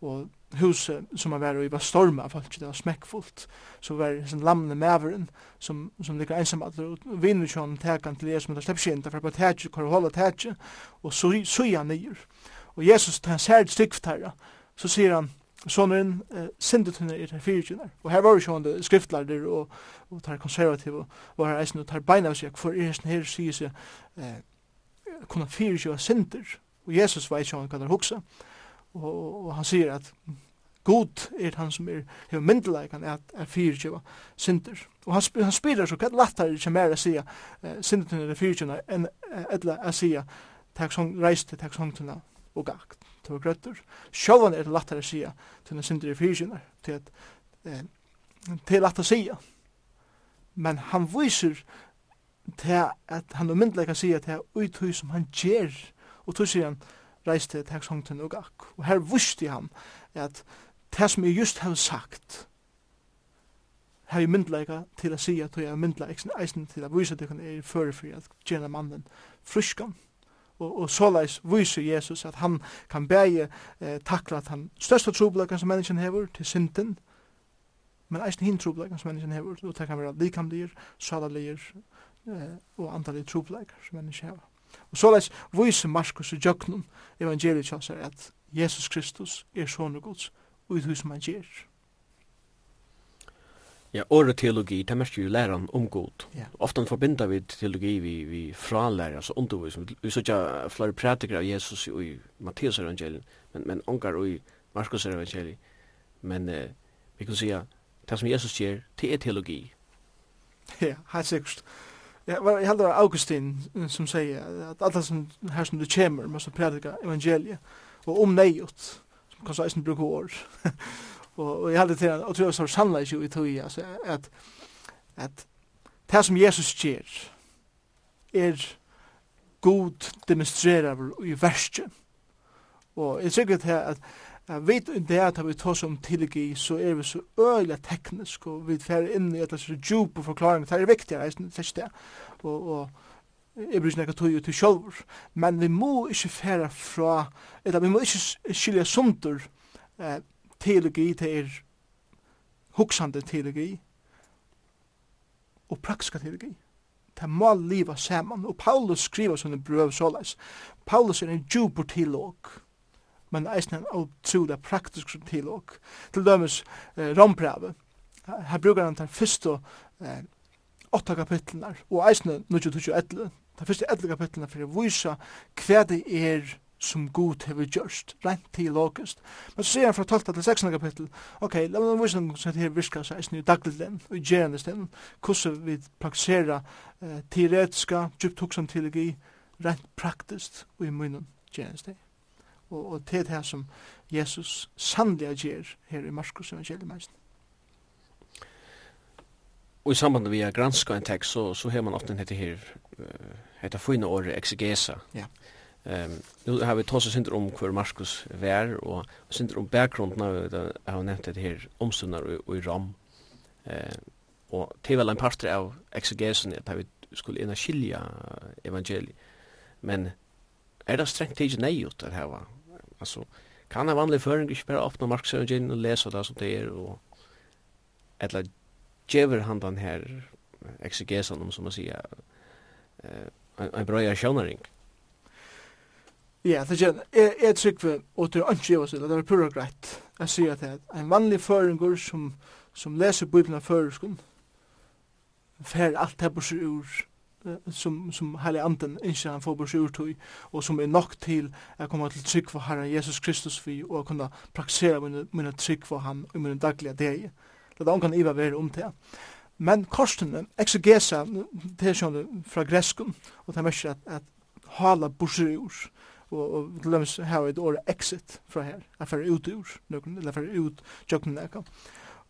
og huset som var og i var storma faktisk, det var smekkfullt så var det en lamne maveren som, som ligger ensam alle og vinner ikke han tekan til Jesus men det slipper ikke inn derfor på tætje, kvar holde tætje og suja nyer og Jesus tar en særlig stygt herra så sier han, sonen, eh, sindet hun er her fyrtjene. Og her var jo sånn skriftlærer og, og tar konservativ og, var her eisen og tar beina av seg, for er sånn her sier seg, eh, kunne fyrtjene sinter. Og Jesus var ikke hva der hoksa. Og, og han sier at God er han som er hever myndelægan at er fyrtjene sinter. Og han, han spyrir så hva lattar ikke mer å sier eh, sindet hun er fyrtjene enn etla å sier takk som reiste, takk som tunna og gakt du er grøtter. Sjåvan er det lettere å si til en synder i fyrsynet, til at det er lett å si. Men han viser til at han umyndelig kan si at det er uthøy som han gjør, og tog sier han reiste til teksongten og gakk. Og her visste han at det som jeg just har sagt, har jeg myndleika til å si at jeg er myndleik eisen til å vise at jeg kan er føre for at gjerne mannen fruskan og, og såleis viser Jesus at han kan bæge eh, takla at han største troblekken som menneskjen hever til synden, men eisen hin troblekken som menneskjen hever, og det kan være likamligir, salaligir eh, og antallig troblekker som menneskjen hever. Og såleis viser Markus og jøgnum evangeliet at Jesus Kristus er sånne gods, og i hus man han gjer. Ja, ordet teologi, det mest jo läran om god. Ja. Ofta förbindar vi teologi vi vi fralærer, altså undervis. Vi så ikke flere praktiker av Jesus i Matteus evangeliet, men men ongar i Markus evangeliet. Men eh, vi kan säga det som Jesus säger, det er teologi. Ja, helt sikkert. Ja, var jag hade Augustin som säger att alla som här som du kommer måste predika evangeliet och om nejot som kanske är brukar ord. Og, og jeg hadde til han, og tror jeg var sannleik jo i tog, altså, at, at det som Jesus gjør, er god demonstrerar i verset. Og jeg sikker til at, at vi i det at vi tar som tilgi, så er vi så øyla teknisk, og vi fer inn i et eller annet djup og forklaring, det er viktig, det er ikke det. Og, og jeg bryr ikke tog til sjolver, men vi må ikke færa fra, eller vi må ikke skilja sundur, eh, teologi, det er hoksande teologi, og praktiska teologi. Det er mal liva saman, og Paulus skriver sånne brøv såleis. Paulus er en djupur teolog, men eisen en utrolig praktisk teolog. Til dømes eh, rombrevet, her brukar han den første eh, åtta kapitlene, og eisen 1921, den første 11 kapitlene for å vise hva det er som Gud hever gjørst, rent til logist. Men så sier han fra 12 til 16 kapittel, ok, la meg vise noen som heter virka seg, i dagligden, og i gjerendestiden, hvordan vi praktiserer eh, teoretiska, djupt djuptuksam teologi, rent praktisk, og i munnen gjerendestiden. Og, og til det som Jesus sannelig gjer her i Marskos evangelium. Og i samband med å granska en tekst, så, så har man ofte hette her, hette fina året exegesa. Ja. Yeah Ehm nu har vi tossat synder om hur Marcus vär och synder om bakgrunden av jag har nämnt det här omstunder och i ram. Eh och det väl en part av exegesen att vi skulle ena skilja evangeli. Men är det strängt tid nej ut det här va. Alltså kan en vanlig föring inte bara öppna Marcus evangelien och läsa det som det är och eller gever han den här exegesen om som man säger eh en bra sjönering. Mm Ja, det er jeg, jeg trykker, og det er ikke jeg også, det er pura greit. Jeg sier at en vanlig føringer som, som leser Bibelen av førerskunden, fer alt det på seg ur som, som heilig anden ikke han får på seg ur tog, og som er nok til å komme til trygg for Herren Jesus Kristus vi, og kunne praktisere mine, mine trygg for han i mine daglige deg. Det er omkan iva være om det. Men korsene, exegesa, det er sånn fra greskun, og det er mest at, at hala på seg ur, og, og til dømes har vi et året exit fra her, jeg fer ut ur nøkken, eller fer ut jøkken nekka.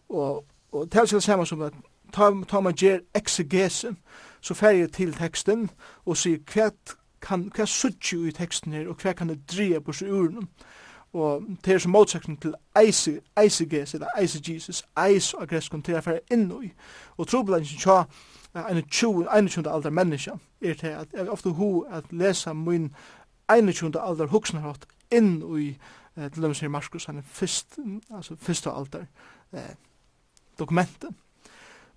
Og, og det er det samme som at ta, ta man gjør exegesen, så fer jeg til teksten og sier hva kan hva suttju i teksten her, og hva kan det dreie på seg uren. Og det er som motsetning til eiseges, eller eisegesis, eis og greskon, til å fære inn i. Og trobladingen tja, en 21. aldar menneska, er til at jeg ofte ho at lesa min 21. alder aldar hugsnarhatt inn i eh, til dem sier Marskos, han er fyrst, altså fyrsta alder eh, dokumentet.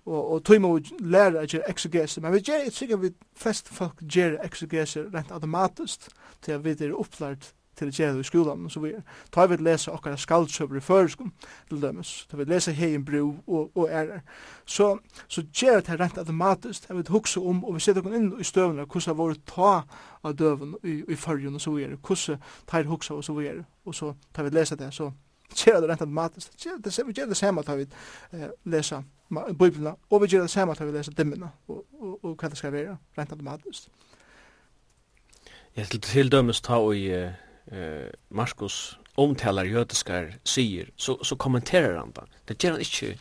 Og, og tog må lære å gjøre exegese, men vi gjør ikke sikkert vi flest folk gjør exegese rent automatisk til at vi er opplært til å gjøre i skolan og så videre. Ta vi lese okkara skaldsøver i føreskum til dømes, ta vi lese hei en bro og, og ærer. Så, så gjør det rent automatisk, jeg vil hukse om, og vi ser okkar inn i støvene, hvordan våre ta av døven i, i fyrjun, og så videre, hvordan tar hukse og så videre, og så tar vi lese det, så gjør det rent automatisk. det, Vi gjør det samme tar vi eh, lese Bibelna, og vi gjør det samme tar vi lese dimmene, og, og, og hva det skal være, rent automatisk. Ja, til, til dømes ta og i Uh eh, Markus omtalar jødiskar sier, så, så kommenterar han det. Det gjør han ikke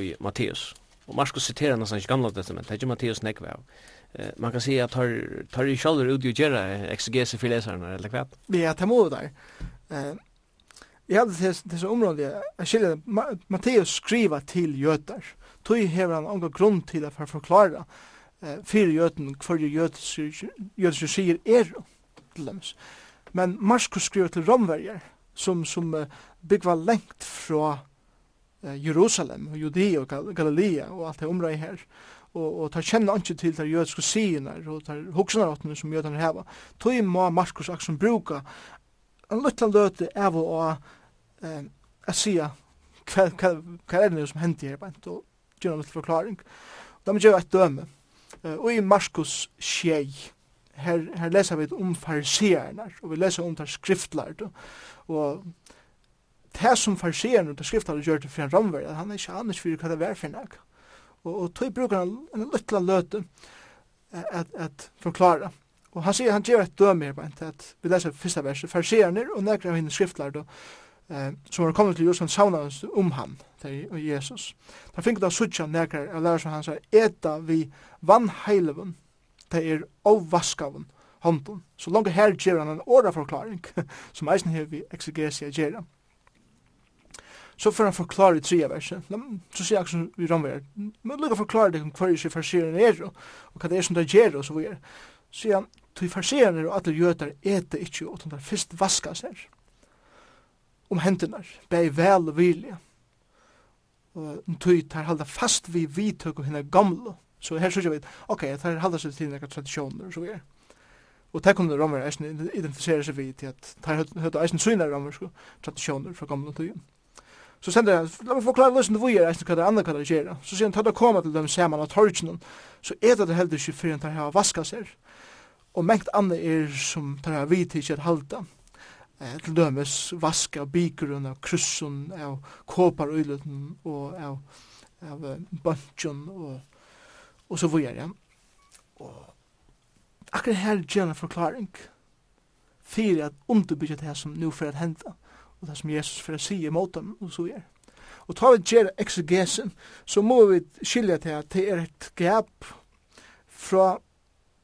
i Matteus. Og Markus citerar han i gamla testament, det er Matteus nekve av. Eh, man kan säga att tar tar ju själva ut ju göra exegese för läsarna eller vad? Ja, är må där. Eh Jag hade det det så område jag skulle Matteus skriva till jötar. Tog hever han någon grund till att förklara eh för jöten för jötar jötar säger är till dem. Men Markus skriver til romverjer, som, som uh, byggva lengt fra uh, Jerusalem, og Judea og Gal Galilea og alt det området her. Og, og tar kjenne ikke til de jødiske syner og tar hoksanaråttene som jødene heva. Tøy må Markus aksen bruka en liten løte av å uh, eh, å hva, hva, hva er det som hender her, bænt, og gjør en liten forklaring. Da må gjøre et døme. Uh, og i Markus 6, her, her leser vi om farsierne, og vi leser om der skriftlærte, og det som farsierne og der skriftlærte gjør det for en ramver, han er ikke annars for hva det er for nek. Og, og tog bruker han en lytla løte at, at forklare. Og han sier, han gjør et døme her, at vi leser første verset, farsierne og nekker av henne skriftlærte, eh, som har kommet til Jerusalem savnet om han, til Jesus. Da finner da suttja nekker av lærer som han sier, eta vi vannheileven, det er avvaskaven hånden. Så langt her gjør han en åra forklaring, som eisen her vi exegesia gjør. Så får han forklare i tredje verset. Så sier jeg som vi rammer, men lukka forklare det om hver ikke farseren er, og hva det er som det gjør, og så videre. Så sier han, tog farseren er og alle jøter eter ikke, og de først vaska seg om hendene, bei vel og vilje. Og tog tar halda fast vi vidtøk og henne gamle, Så her sier vi, ok, det her halda seg til nekka tradisjoner, så vi er. Og det kommer romer eisen identifisere seg vi til at det her høyde eisen syna romerske tradisjoner fra gamle tøyen. Så sender jeg, la meg forklare løsen til vujer eisen hva det andre kan gjøre. Så sier han, ta da koma til dem saman av torgjen, så er det heldig ikke fyrir enn det her vaska seg. Og mengt andre er som tar her vid til er halda eh, til dømes vaska bikrun av krussun av kåpar og av, av bunchen og og så videre. Og akkurat her gjør en forklaring for at underbygge det som nå for at hente, og det som Jesus for å si imot dem, og så videre. Og tar vi gjør exegesen, så må vi skilje til at det er et gap fra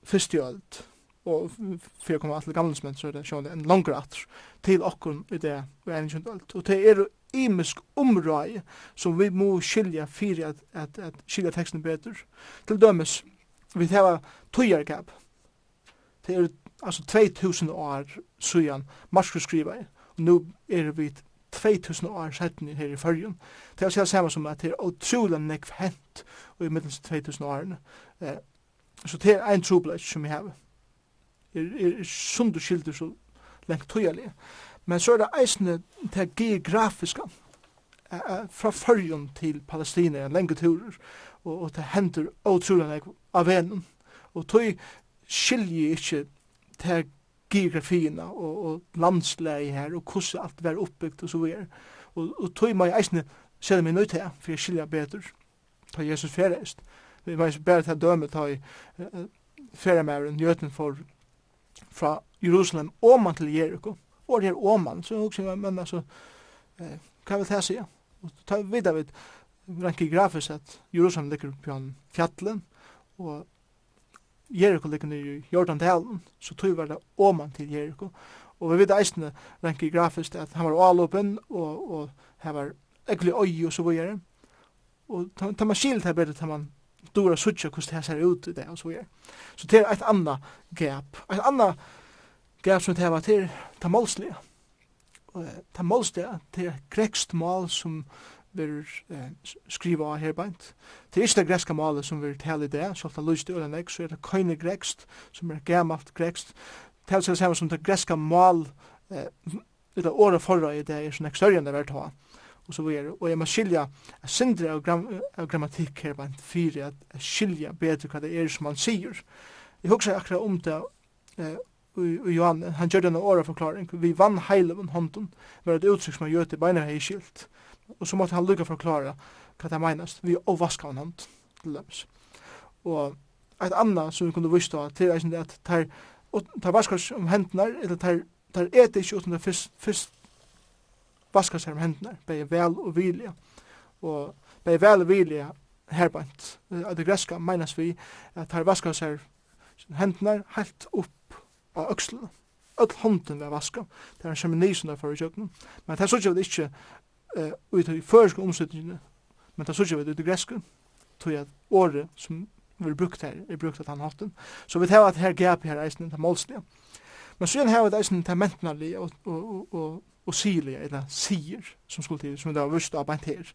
første ølt, og for å komme til gamlesmenn, så er det sjående en langere atter, til okkur i det, og en kjent ølt. Og det er imisk område som vi må skilja fyrir at, at, at skilja teksten betur. Til dømes, vi hava tøyarkap. Det er altså 2000 år sujan Marskru skriva. Og nu er vi 2000 år setten her i fyrjun. Det er altså samme som at det er utrolig nekv hent og i middels 2000 årene. Eh, så det er en trobladj som vi har. Er, er, er sundu skildur så lengt tøyarlig. Men så er det geografiska til geografiske, fra fyrjun til Palestina, en lenge turer, og, og det hender åtrulene av venen. Og tog skiljer ikkje til geografien og, og landsleie her, og hvordan alt var oppbyggt og så videre. Og, og tog meg eisne selv om nøyt her, for jeg skilja bedre, ta Jesus ferest. Vi må bare ta døme, ta i uh, feremæren, jøten for fra Jerusalem, og man til Jericho og det er åman, så jeg men altså, eh, hva vil det sige? Og ta vidda vid, rent geografisk at Jerusalem ligger på en fjallen, og Jericho ligger nere i Jordan-dalen, så tog var det åman til Jericho, og vi vet eisne rent geografisk at han var avlåpen, og, og han var ekkelig oi og så videre, og ta, ta man skilt her bedre, ta man dora suttja hvordan det ser ut i det og så videre. Så det er et anna gap, et anna gap, gav som det var til ta målslige. Ta målslige til grekst mål som vil eh, skriva av her beint. Det er ikke det greska målet som vil tale i det, så om det lyst i øyne så er det køyne grekst, som er gammalt grekst. Det er det samme som det greska mål, eh, det er året forra i det er sånn ekstørre enn det vært ha. Og så videre. Og jeg må skilja jeg sindre av, gram, av grammatikk her beint fyrir at jeg skilja bedre hva det er som man sier. Jeg husker akkurat om det eh, og Johan, han gjør denne åra forklaring, vi vann heileven hånden, var et uttrykk som han gjør til beina hei skilt, og så måtte han lukka forklara hva det meinast, vi ovaska han hånd, til. Og et anna som vi kunne vist av, til eisen det at tar, tar vaskar om hendene, eller tar, tar et ikke uten det fyrst, fyrst vaskar seg om hendene, bei vel og vilja, og bei vel og vilja herbant, at det greska meinas vi, at tar vaskar seg hendene helt opp av økslene. Økl hånden var vaska. Det er en kjeminisen derfor i kjøkken. Men det er sånn at det ikke uh, ut i føreske omsetningene, men det er sånn at det ut i greske, tog jeg året som vi brukt her, er brukt at han hatten. Så vi tar at her gap her eisen, det er målslige. Men så har vi det eisen, det er mentnalige og, og, og, og, og silige, eller sier, som skulle til, som det var vust av bant her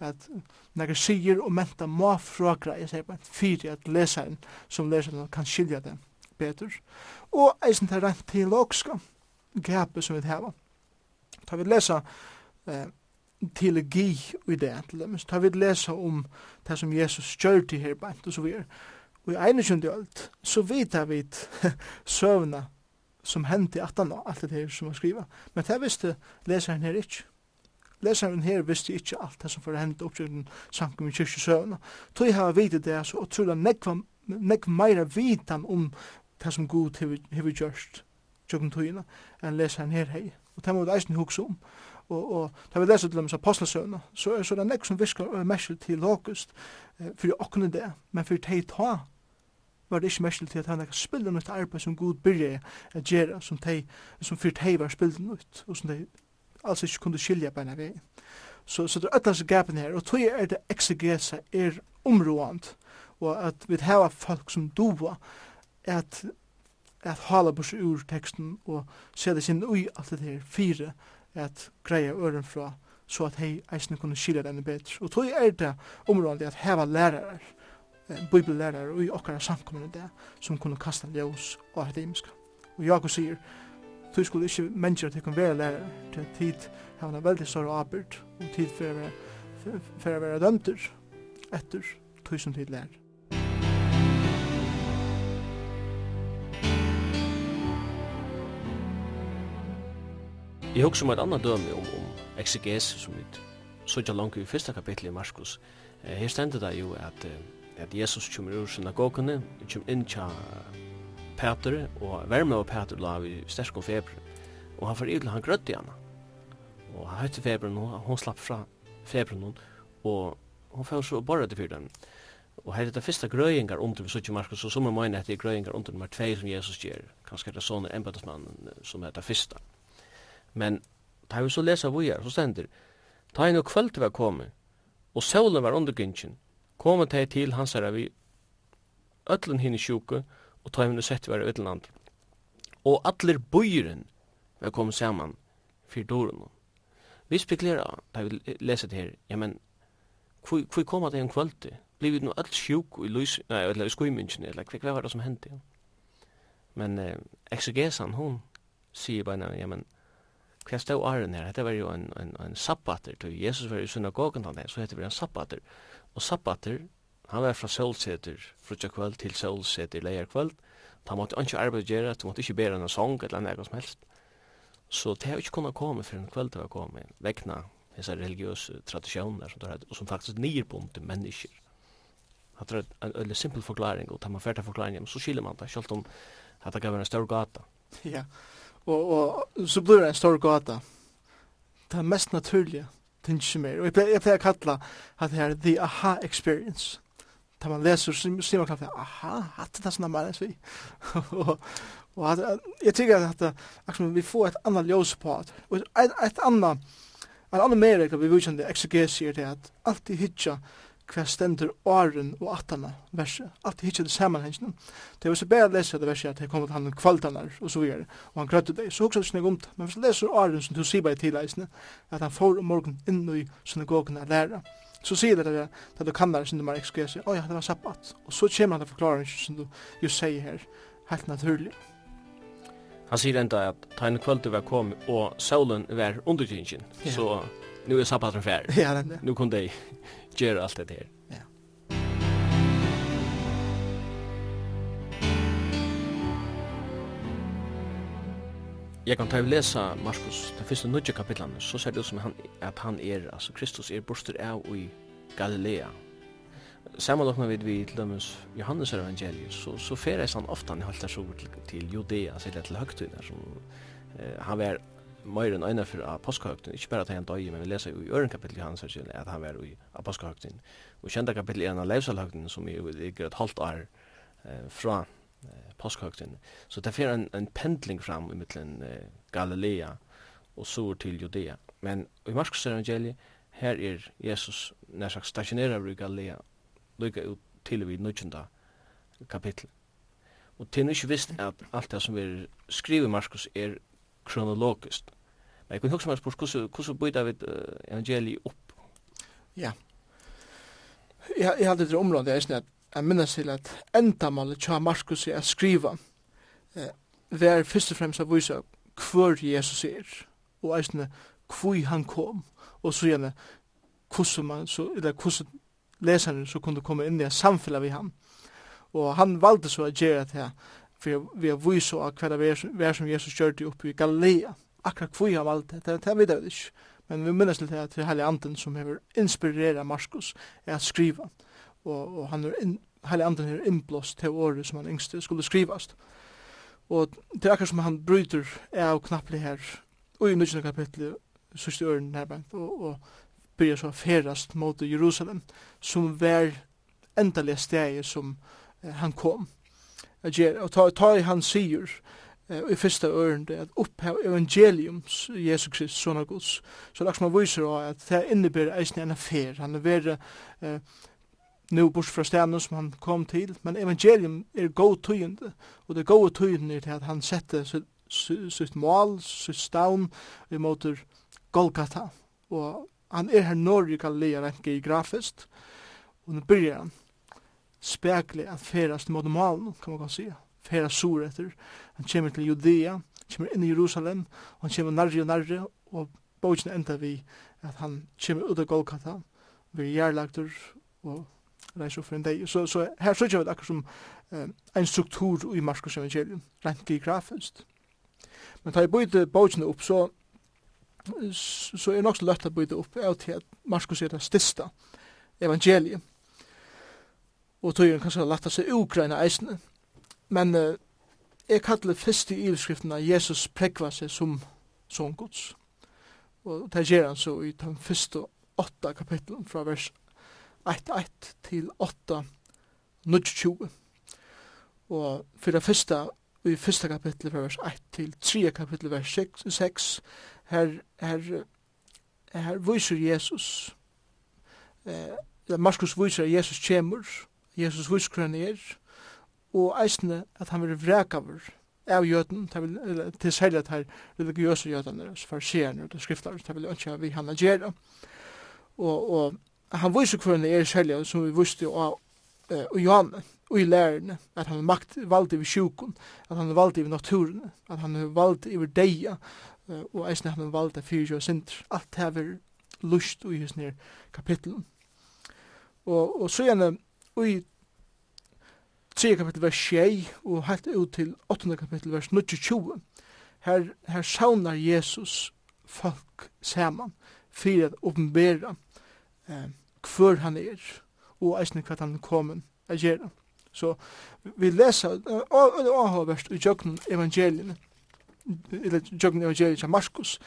at når jeg sier og menta må så jeg sier bare fyrir at leseren som leseren kan skilja det betur, og eisen til rent teologiska gapet som vi heva. Ta vi lesa eh, teologi i det, til dem, ta vi lesa om det som Jesus gjør til her bant og så videre. Og i ene kjønne alt, så vet jeg vi søvna som hendte i 18 år, alt det her som var skriva. Men det visste leseren her ikke. Leseren her visste ikke alt det som var hendt oppsøkten sankum i kyrkje søvna. Tog jeg har vidt det, så tror jeg nekva nekk meira vitan om det som Gud hever gjørst tjokken tøyina, enn leser han her hei. Og det må vi eisen hukse om. Og, og da vi leser til dem apostelsøvna, så er det nek som virkar mersel til lokust, for åkne det, men for tei ta, var det ikke mersel til at han spiller noe arbeid som Gud byrje å gjøre, som, tei, som for tei var spiller noe, og som tei altså ikke kunne skilja beina vei. Så, så det er ødelse gapen her, og tog er det exegesa er områand, og at vi hava folk som doa, at at hala på seg ur teksten og se det sin ui alt det her fire at greia øren fra så at hei eisne kunne skilja denne bedre Og tog er det området at heva lærare, bibellærare og i okkara samkommende det som kunne kasta ljós og det imiska. Og Jakob sier, du skulle ikke mennesker til å være lærare til tid hava en veldig stor arbeid og tid for å være dømter etter tusen tid lærare. Jeg husker om et annet døme om, om exeges, som vi så ikke langt i første kapittel i Markus. Eh, her stendte det jo at, at Jesus kommer ur synagogene, kommer inn til Peter, og verme av Peter la vi sterske feber, og han får ydel, han grødde henne. Og han høyte feberen, og hun slapp fra feberen, og hun får så bare til fyrden. Og her er det første grøyingar under vi suttje Markus, og som er mine at grøyengar grøyingar under nummer 2 som Jesus gjør, kanskje er det sånne embedesmann som er det første. Mm Men da vi så lesa vi her, så stender, ta inn og kvöld var komi, og solen var undergynnsjen, komi de til hans herre vi, öllun hinn i sjuku, og ta henne sett var i land. Og atler bøyren var komi saman fyr doren. Vi spekulera, da vi lesa det her, ja, men, hvor kom det en kvöld? Blir vi nå alt sjuk i lys, nei, eller i skuimingen, eller hva var det som hendte? Men eh, exegesan, hon, sier bare, ja, men, hva stod åren her? Dette var jo en, en, en sabbater, tog Jesus var i synagogen han så hette det en sabbater. Og sabbater, han var fra solseter, frutja kvöld til solseter, leir kvöld, ta måtte ikke arbeid gjøre, ta måtte ikke bære en sång eller noe som helst. Så det har ikke kunnet komme for en kvöld det har kommet, vekna disse religiøse tradisjoner som, det, og som faktisk nirbundet mennesker. Det er en veldig simpel forklaring, og tar man fært forklaring, så skiljer man det, selv om det kan være en større gata. Ja, yeah. Og, og så blir det en stor gata. Det er mest naturlige tingene som er. Og jeg pleier, jeg pleier å kalla at det er The Aha Experience. Da man leser, så sier man klart, aha, hatt det er sånn mer enn vi. og og at, jeg tykker at, at, vi får et annet ljøs på det. Og et, et annet, en annen mer vi vuxen det exegesier det at alltid hitcha hva stender åren og attana verset. Alt hittir det sammanhengen. Det var så bare å lese det verset at det kom til han kvaltanar og så videre, og han grøtte det. Så hoksa det snakk om det. Men hvis du leser åren som du sier bare i tidleisene, at han får om morgen inn i synagogen og læra, så sier det at du kan lære sin du bare ekskuer seg, åja, det var sabbat. Og så kommer han til forklaringen som du jo sier her, helt naturlig. Han sier enda at tegn kvöldu var kom og solen var undertingen, yeah. så nu er sabbaten færd. Ja, det er. Nu kom det gjør allt det her. Ja. Jag kan ta og läsa Markus, det första nødje kapitlan, så ser det ut som han, att han är, alltså Kristus är borster av i Galilea. Sammanlocknar vi vid till dömes Johannes evangeliet, så, så färdas han ofta när han håller sig till Judea, så det till högtider som eh, han var mer enn ene for Apostlehøgten, ikke bare at han døg, men vi leser jo i øren kapittel i hans versen at han var i Apostlehøgten. Og kjente kapittel i en av Leivsalhøgten, som er ligger et halvt år eh, fra eh, Apostlehøgten. Så det er en, en pendling fram i mittelen eh, Galilea og sur til Judea. Men i Markus evangeliet, her er Jesus nær sagt stasjonerer i Galilea, lykka ut til vi i kapittel. Og til nu ikke visst at alt det som vi skriver i Markus er kronologiskt. Jeg kunne huske meg spørs, hvordan bøyder vi evangeliet opp? Ja. Jeg, jeg hadde det området, jeg synes, at jeg minnes til at enda endamålet tja Markus er å skrive eh, vær først og fremst å vise hvor Jesus er, og jeg synes, hvor han kom, og så gjerne hvordan man, så, eller hvordan leserne så kunne komme inn i samfunnet vi han. Og han valgte så å gjøre det her, for vi har vise hva det er som Jesus gjør det oppe i Galilea. Mm akkurat hvor av valgte, det, det vet jeg ikke. Men vi minnes til det at det Anden som har inspireret Markus er at skriva. Og, og han er in, Heilige Anden har innblåst til året som han yngste skulle skrivast. Og det er akkurat som han bryter av knapplig her, og i nødvendig kapittel, sørste øren nærmest, og, og byrja så ferast mot Jerusalem, som var endelig steg som eh, han kom. Og ta, ta, i han sier, i fyrsta ørende at opphav evangelium Jesus Krist, Sona Guds. Så det er man viser av at det innebærer eisen en affær. Han er vera eh, nu bors fra stenen som han kom til, men evangelium er god tøyende, og det gode tøyende er til at han setter sitt, mål, sitt stavn, i måter Golgata, og han er her norge Galilea rent geografiskt, og nu byrjar han spekler at ferast mot malen, kan man kan sige færa sur etter. Han kommer til Judea, kommer inn i Jerusalem, og han kommer nærre og nærre, og bogen enda vi at han kommer ut av Golgata, vi er jærlagter og reiser for en dag. Så, så her så vi det akkurat som eh, en struktur i Marskos evangelium, rent geografisk. Men tar jeg bøyde bogen opp, så så er nok så løtt å bøyde opp av til at Marskos er det største evangeliet. Og tog tøyren kanskje lagt seg ukraina eisene. Men uh, jeg kallar fyrst i iverskriften at Jesus prekva seg som sånn gods. Og det gjør han så i den første åtta kapitlen fra vers 1-1 til 8-20. Og for det første, i første kapitlet fra vers 1 til 3 kapitlet vers 6, 6 her, her, her viser Jesus eh, Markus viser at Jesus kommer Jesus viser hva han er og eisne at han vil vrekaver av jøden, til særlig at her religiøse jøden jødene, farsierne og skriftlarer, det vil ønske vi han agera. Og, og han viser hvordan er særlig, som vi visste av uh, Johanne, og i lærerne, at han har makt valgt over sjukken, at han har valgt over naturen, at han har valgt over deia, uh, og eisne han har valgt over fyrir og sinter. Alt det her lust i hans kapitlen. Og, og så gjerne, og i 3 kapittel vers 6 og helt ut til 8 kapittel vers 22, Her, her saunar Jesus folk saman fyrir at oppenbera eh, hver han er og eisne hva han kommer a gjera. Så vi lesa avhåverst i jøgnen evangeliene eller jøgnen evangeliet av Marskos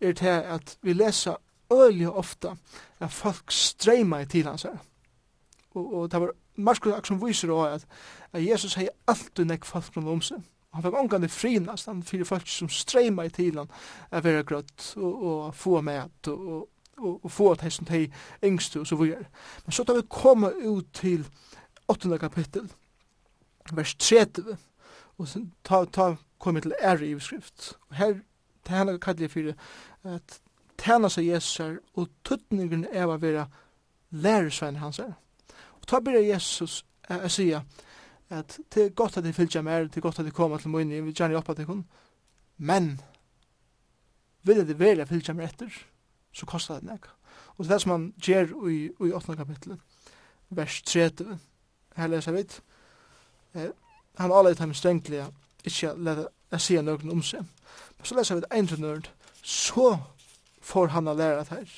er til at vi lesa øyelig ofta at folk streima i til hans her. Og, og det var Markus Aksson viser også at Jesus hei alltid nek folk rundt om seg. Han fikk omgang frinast, han fyrir folk som streima i tilan er vera grøtt og, og få med og, og, og få at hei som hei yngstu og så videre. Men så tar vi koma ut til 8. kapittel, vers 30, og så ta, ta kom til ære i beskrift. Og her, det henne kallir jeg fyrir at tæna seg Jesus og tøtningen er å være lærersvein hans er. Og ta byrja Jesus a sia at det er godt at jeg fylgja mer, det er godt at jeg koma til munni, vi gjerne oppa til hun, men vil det velja fylgja mer etter, så kostar det nek. Og det er det som han gjer i, i 8. kapitlet, vers 30, her leser vi, eh, han alle tar med strengtlige, ikkje leta jeg sier noen om seg. Men så leser vi det ene nørt, så får han å lære at her,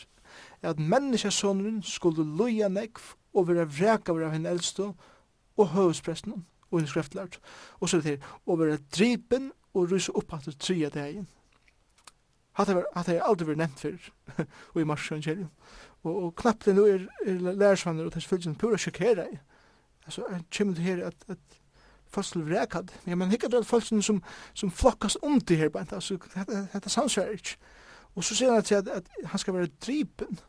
at menneskesåneren skulle loja nekv og vera vreka vera henne eldstå og høvespresten og henne skreftlart. Og så er det her, og vera dripen og rysa opp at det tria degen. Hatt det hatta aldri vært nevnt fyrr og i mars evangelium. Og, og knappt det nú er, er lærsvannar og þess fylgjen pura sjokkera i. Altså, jeg kommer til her at, at fast til vrekad. Ja, men hikkert at folk som, som flokkas om det her, altså, dette, dette samsvarer ikke. Og så sier han at, at, at han skal være dripen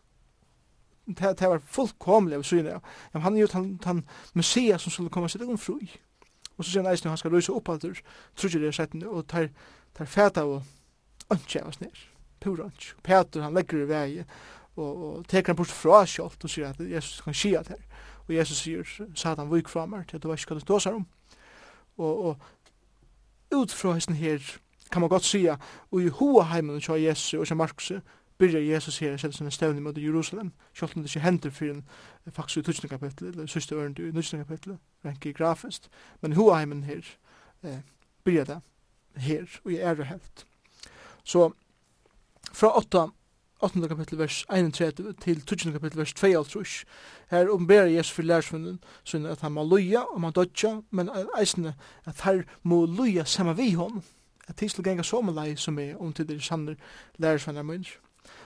det, det var fullkomlig av syne. Ja, han er jo den, den messias som skulle komme sitt egen fri. Og så sier han eisen han skal røyse opp alt der, trudger det setten, og tar, tar fæta og ønskje av oss ned. Pura ønskje. Peter, han legger i vei, og, og teker han bort fra kjolt, og sier at Jesus kan skia det her. Og Jesus sier, Satan, vik fra meg, til at du var ikke hva du tåsar om. Og, og ut fra hesten her, kan man godt sia, og i hoa heimen, og Jesus og Markus, byrja Jesus her, sett sinne stevni mot Jerusalem, sjálf om det ikke hender for en faktisk i tutsne kapitlet, eller syste ørende i nutsne kapitlet, renke grafist, men hoaheimen her, eh, byrja det her, og jeg er helt. Så, fra 8, 8. kapitel vers 31 til 12. kapitel vers 52, her omberer Jesus for lærersvunnen, sånn at han må loja, og man dodja, men eisne at her må loja samme vi hon, at tisle genga som lei som er, om til det er sanner munns.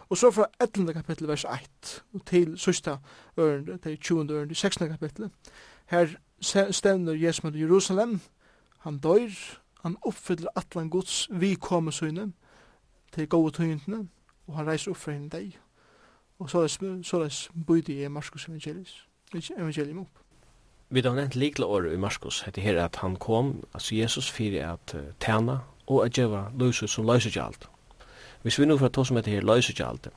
Og så fra 11. kapittel vers 1 til sista ørende, til 20. ørende, 16. kapittel. Her stevner Jesus mot Jerusalem. Han dør, han oppfyller atlan gods vi kommer søgne til gode tøyntene, og han reiser opp for henne deg. Og så leis bøyde i Marskos evangelium opp. Vi har nevnt likle år i Marskos, heter her at han kom, altså Jesus, fyrir at uh, tjena og at djeva løse som løse ikke alt. Hvis vi nu får ta som heter her løyser ikke alt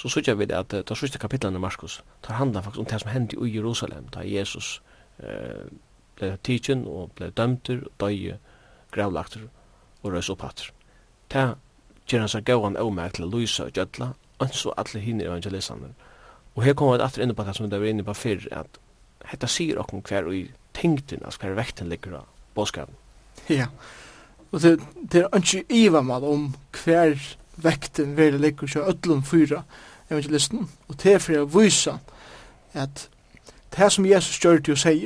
så sykja vi det at uh, det sørste kapitlet i Markus tar handla faktisk om det som hendte i Jerusalem da Jesus uh, ble tidsen og ble dømter og døye gravlagter og røys opphatter. Det gjør han seg gauan avmerk til Luisa og Gjødla og så alle hinne evangelistene. Og her kommer vi atter inn på det som vi var inne på fyrr at hetta sier okkur hver og i tyngden, altså hver vekten ligger av båskapen. Ja, og det, det er ikke iva mal om hver vekten veri ligger til öllum fyra evangelisten, og det er for å vise at det som Jesus gjør til å si,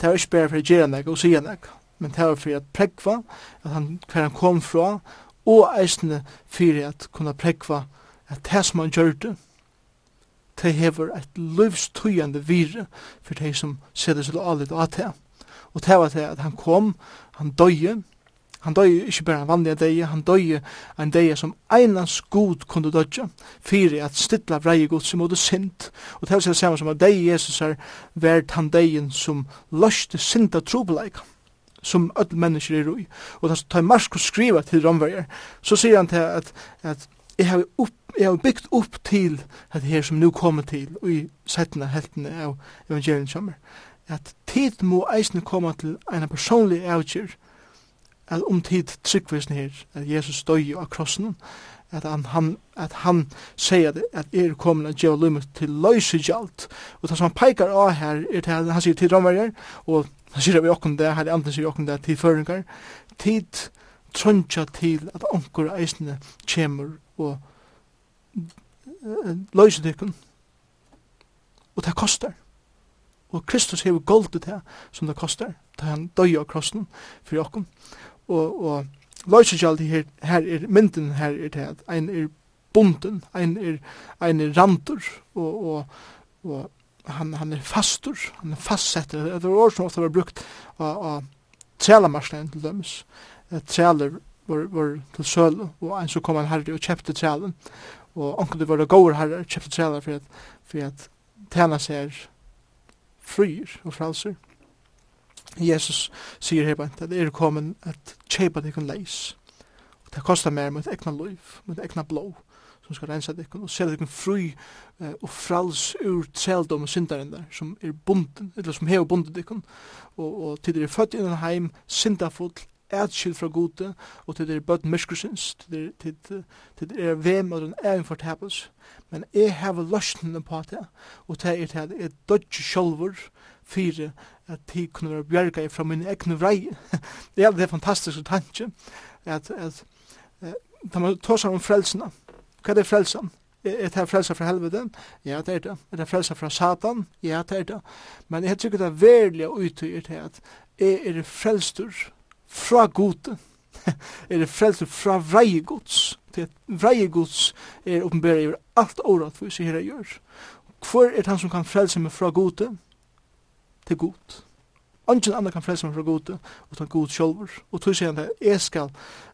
det er ikke bare for å gjøre noe og si noe, men det er for å prekva at han, hver han kom fra, og eisene for å kunne prekva at det som han gjør det, det hever et livstøyende vire for de som ser det til å og at det. Og det var det at han kom, han døye, Han døy ikkje berre en vanlig deg, han døy en deg som einans god kunde dødja, fyrir at stilla vrei god som måtte sint. Og det er samme som at deg Jesus er vært han degen som løste sinta trobeleika, som öll mennesker er roi. Og da tar Marskos skriva til romverger, så sier han til at, at jeg har, upp, jeg har byggt opp til at her som nu kommer til, og i settene heltene av evangelien kommer, at tid må eisne komme til en personlig avgjør, at om tid tryggvisen her, at Jesus døy av krossen, at han, han, at han sier at, at er kommet at gjøre lummet til løyse gjalt. Og det som han peikar av her, er til, han sier til romverger, og han sier vi okkom det, her andre sier okkom det, til føringar, tid trøntja til at onkur eisne kjemur og løyse dykken. Og det kostar. Og Kristus hever goldet det som det kostar, da han døy av krossen for okkom. Og og, og løysesjaldi her, her er mynden her er det ein er bunden, ein er, ein er rantur og, og, og han, han er fastur, han er fastsetter, det er ord som ofte var brukt av, av trælamarslein til dømes, træler var, var til søl, og ein så kom han herre og kjøpte trælen, og onkel var det gåur herre, kjøpte træler for at, for at tjena seg fryr og fralser, Jesus sier her bant at er kommet at kjeipa dikken leis. Og det kostar mer mot ekna liv, mot ekna blå, som skal rensa dikken og sela dikken fri eh, og frals ur treldom og syndaren der, som er bunden, eller som hever bunden dikken. Og, og til det er født innan heim, syndafull, ætskild fra gode, og til dere bøtt myrskursins, til det er vem og den er fortapels, men jeg hever løsnene på det, og det er til at jeg dødje sjolver, fire at de kunne være bjerga fra min egne vrei. det er det fantastiske tanke, at, at uh, da man tåsar om frelsene, hva er det frelsen? Er det frelsa fra helvete? Ja, det er det. Er det frelsa fra satan? Ja, det er det. Men jeg tykker det er veldig utøyer til at jeg er frelstur fra gode. er det frelstur fra vrei gods. Til at vrei gods er åpenbæra i alt året for vi ser her jeg gjør. Hvor er det han som kan frelse meg fra gode? til god. Ongen andre kan frelse meg fra god, utan god sjolver. Og tog sier han at jeg skal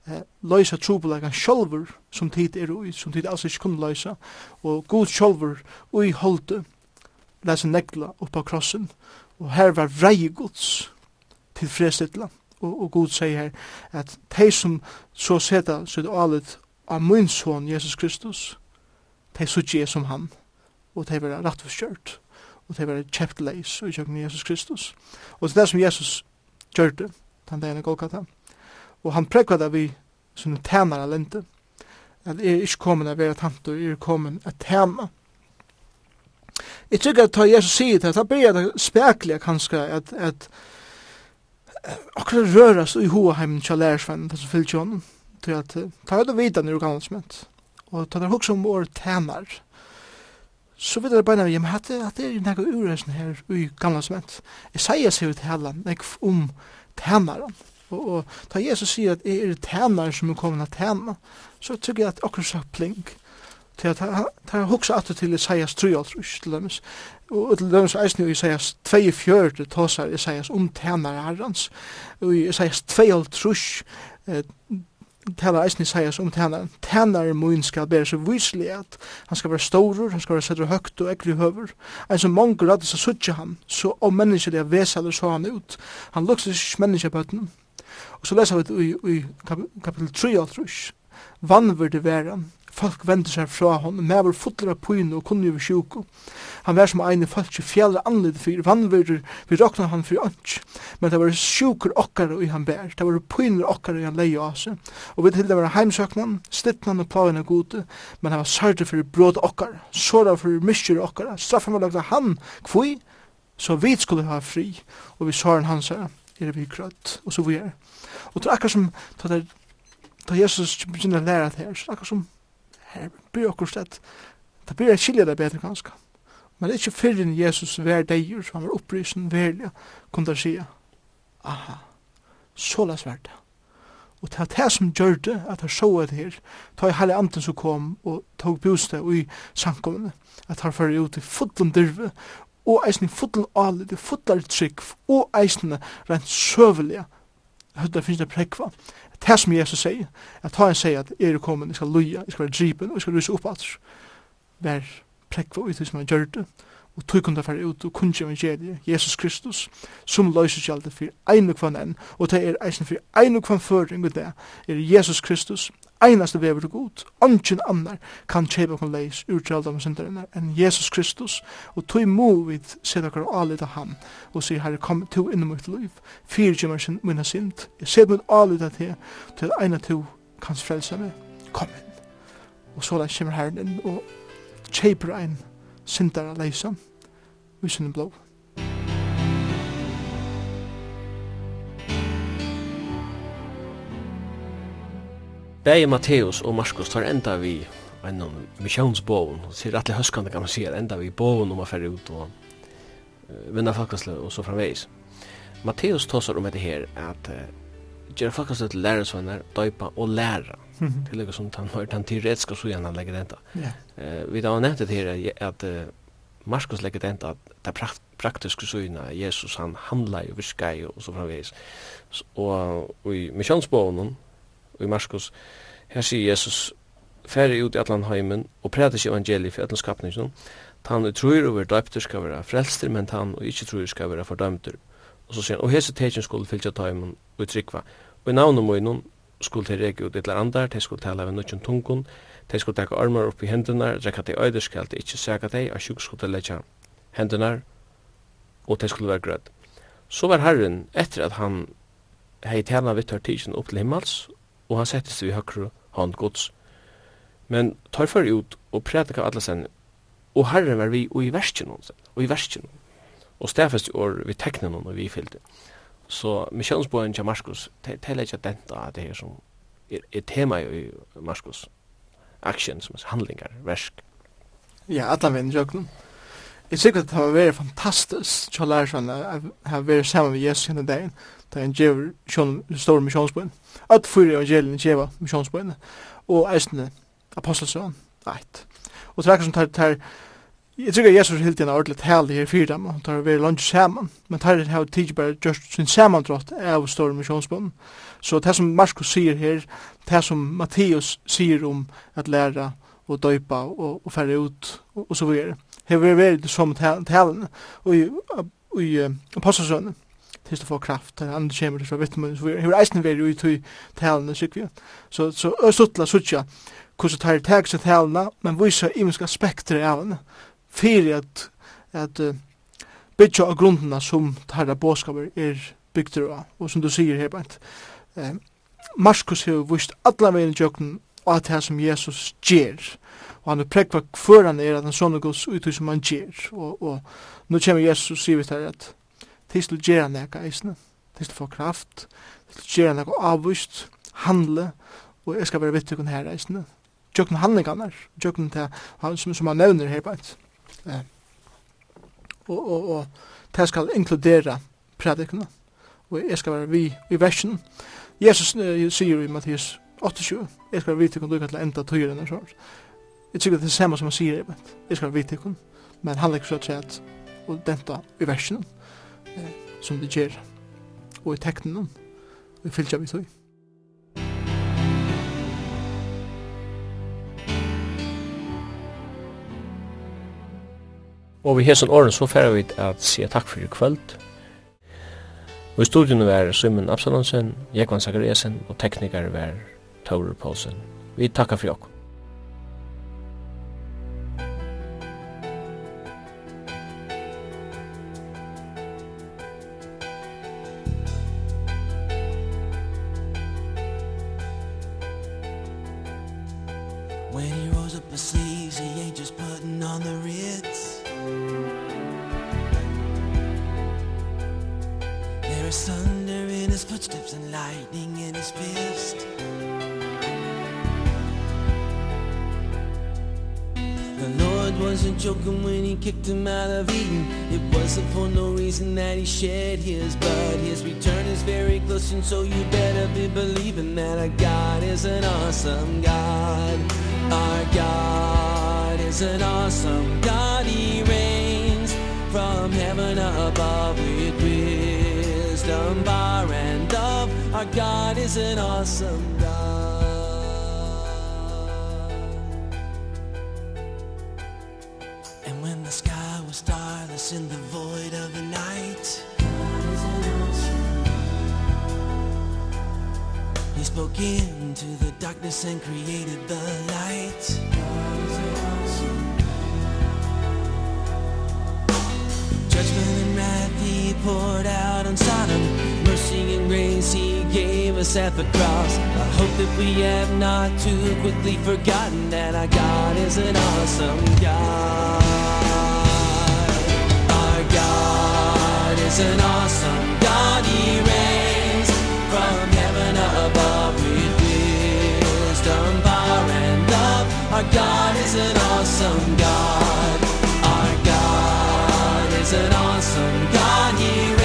eh, løysa trobelegan sjolver som tid er ui, som tid altså ikke kunne løysa. Og god sjolver ui holde, lese negla opp av krossen. Og her var vrei gods til frestidla. Og, og god sier her at de som så seta sitt alet av min son Jesus Kristus, de så som han, og de var rettforskjørt og det var kjeft leis og kjøkken Jesus Kristus. Og det er det som Jesus gjørte, den dagen i Golgata. Og han prekva det vi som tænar av lente, at jeg er ikke kommet av være tantor, jeg er kommet av tæna. Jeg tykker at da Jesus sier det, da blir det spekelig kanskje at, at akkurat røres i hoaheimen til lærersvennen, det som fyllt til honom, til at ta ut og når du kan og ta det hoksom om året tænar, så vil det bare hjem at det er noe uresen her i gamla sement. Jeg sier seg ut hele, nek om tænaren. Og, og da Jesus sier at jeg er tænaren som er kommet av tæna, så tykker jeg at okkur sagt plink. Til at han hugsa at til Isaias 3, til dømes. Og til dømes eisen i Isaias 2, tåsar Isaias om tænare herrans. Og i Isaias 2, tala eisne seia som tænar, tænar mun skal bæra så víslig at han skal vera stórur, han skal vera sættur høgt og ekli høver. Ein som mong rættis a sutja han, så om menneskelig er vesaler så han ut. Han lukst ikke menneskelig bøtnen. Og så lesa vi i, kapitel 3 altrus, det veran, Folk vender seg fra hon, var fotler av pyne og kunne jo sjuko. Han var som egne folk i fjellre anledd fyr, vannverder, vi råkna han fyr ønsk. Men det var sjuker okkar og han bær, det var pyner okkar og han leie av seg. Og vi til det var heimsøknan, slittnan og plagen av gode, men han var sørte for bråd okkar, såra for myskjer okkar, straffen var lagda han kvui, så vi skulle ha fri, og vi saren hans her, er vi krøtt, og så vi er. Og det er akkur som, da Jesus begynner å lære det her, så er akkur som her blir okkur slett. Det blir jeg skilja det bedre kanskje. Men ikke fyrr enn Jesus vær deir, så han var opprysen verlig, kunne han sige, aha, så la svært det. Og det er det som gjør det, at jeg så det her, ta i hele anden som kom og tog bostad i sankommene at han fyrir ut i fotlen dyrve, og eisen i fotlen alit, i fotlar trygg, og eisen rent søvelige, høyda finnes det prekva, det som Jesus sier, at ta en sier at er kommet, jeg skal loja, jeg skal være dripen, og jeg skal rysa opp alt, vær prekva ut som han gjør det, og tog kunne fære ut og kunne evangeliet, Jesus Kristus, som løser seg alltid for en og kvann enn, og det er eisen for en og kvann føring, og det er Jesus Kristus, einaste vever til god. Ongen annar kan kjeipa okkur leis ur med syndarinnar enn Jesus Kristus. Og tog må vi seta alit av ham og sier herre kom to inn i mitt liv. Fyr kjemmer sin minna sind. Jeg ser mitt alit av det til eina to kan frelsa meg. Kom inn. Og så kjemmer herren inn og kjeiper ein syndara leisa. Vi sinne blå. Bæði Matteus og Markus tar enda vi en missionsbogen, og sier alle høskande kan man sier, enda vi bogen om å færre ut og uh, vinna fakkasle og så framveis. Matteus tåsar om dette her at uh, gjør fakkasle til lærersvenner, døypa og læra, mm -hmm. til som han har den teoretiske så gjerne legger denta. Yeah. Uh, vi da har nevnt det her at uh, Markus legger denta at det prakt praktiske syna Jesus han handla jo, virka jo og så framveis. Og, og i missionsbogen, i Marskos, her sier Jesus, færre ut i allan heimen og prædis evangeliet for allan skapningen. tan og tror over døpter skal være frelster, men tan og ikke tror skal være fordømter. Og så sier han, og hese tegjen skulle fylja taimen og i trykva. Og i navn og møynun skulle til rege ut et eller andar, de skulle tala av nødgjøn tungun, de skulle teka armar upp i hendunar, rekka til øyder skal til ikke sæka til, og sjuk skulle leggja hendunar, og de skulle være grød. Så var Herren, etter at han hei tjena vittar tidsin opp til himmels, og han settes vi høyre hånd gods. Men tar for ut og prædika alla sen, og herre var vi og i verskjen og i verskjen og stafest år vi teknen og vi fyllte. Så misjonsboen til Marskos, det er ikke denta det her som er, er tema i Marskos action, som er handlingar, versk. Ja, alla vinn jøkken. Jeg sikker at det har vært fantastisk til å lære sånn, at det har vært sammen med Jesus henne dagen det han gjør store misjonsbøyne. At fyrir evangelien gjeva misjonsbøyne, og eisne apostelsøen, Right. Og det er som tar, tar Jeg tror at Jesus hilt en ordentlig tale her fyrir dem, og tar veri lunch saman, men tar det her tid bare just sin samandrott av store missionsbånden. Så det som Markus sier her, det som Matteus sier om at læra og døypa og, og færre ut og, og så videre, har vært det som talen og i, i, uh, apostelsønnen til å få kraft, til andre kjemer til å vittmen, så vi har eisen veri ut i talene, sikker vi. Så, så østutla suttja, hvordan tar tag seg talene, men viser imenska spektre av henne, fyrir at, at uh, bytja av grunderna som tar tarra båskaper er bygder av, og som du sier her, bant, eh, Markus har vist alla vegin i jøkken og at det som Jesus gjer, og han er prekva hver han er at han sånne gos ut som han gjer, og, og nå kommer Jesus og sier vi til at til til gjerne nekka eisne, til til få kraft, til til gjerne nekka avvist, handle, og jeg skal være vitt tøkken her eisne. Tjøkken handlingarnar, tjøkken til han som, som han nevner her bænt. Eh. Og, og, og det skal inkludera predikene, og jeg skal være vi i versen. Jesus uh, sier i Mattias 28, jeg skal være vitt tøkken lukka til enda tøyren og sånt. Jeg tykker det er det samme som han sier, jeg skal være vitt men han legger så at og denta i versen eh, som det gjør, og i teknen, og i fylgja vi tog. Og vi hesson åren så færa vi at si takk for i kvöld. Og i studion var Simon Absalonsen, Jekvan Zakariasen og teknikar var Taurer Poulsen. Vi takkar for jokken. we have not too quickly forgotten that our God is an awesome God. Our God is an awesome God. He reigns from heaven above with wisdom, power and love. Our God is an awesome God. Our God is an awesome God. He reigns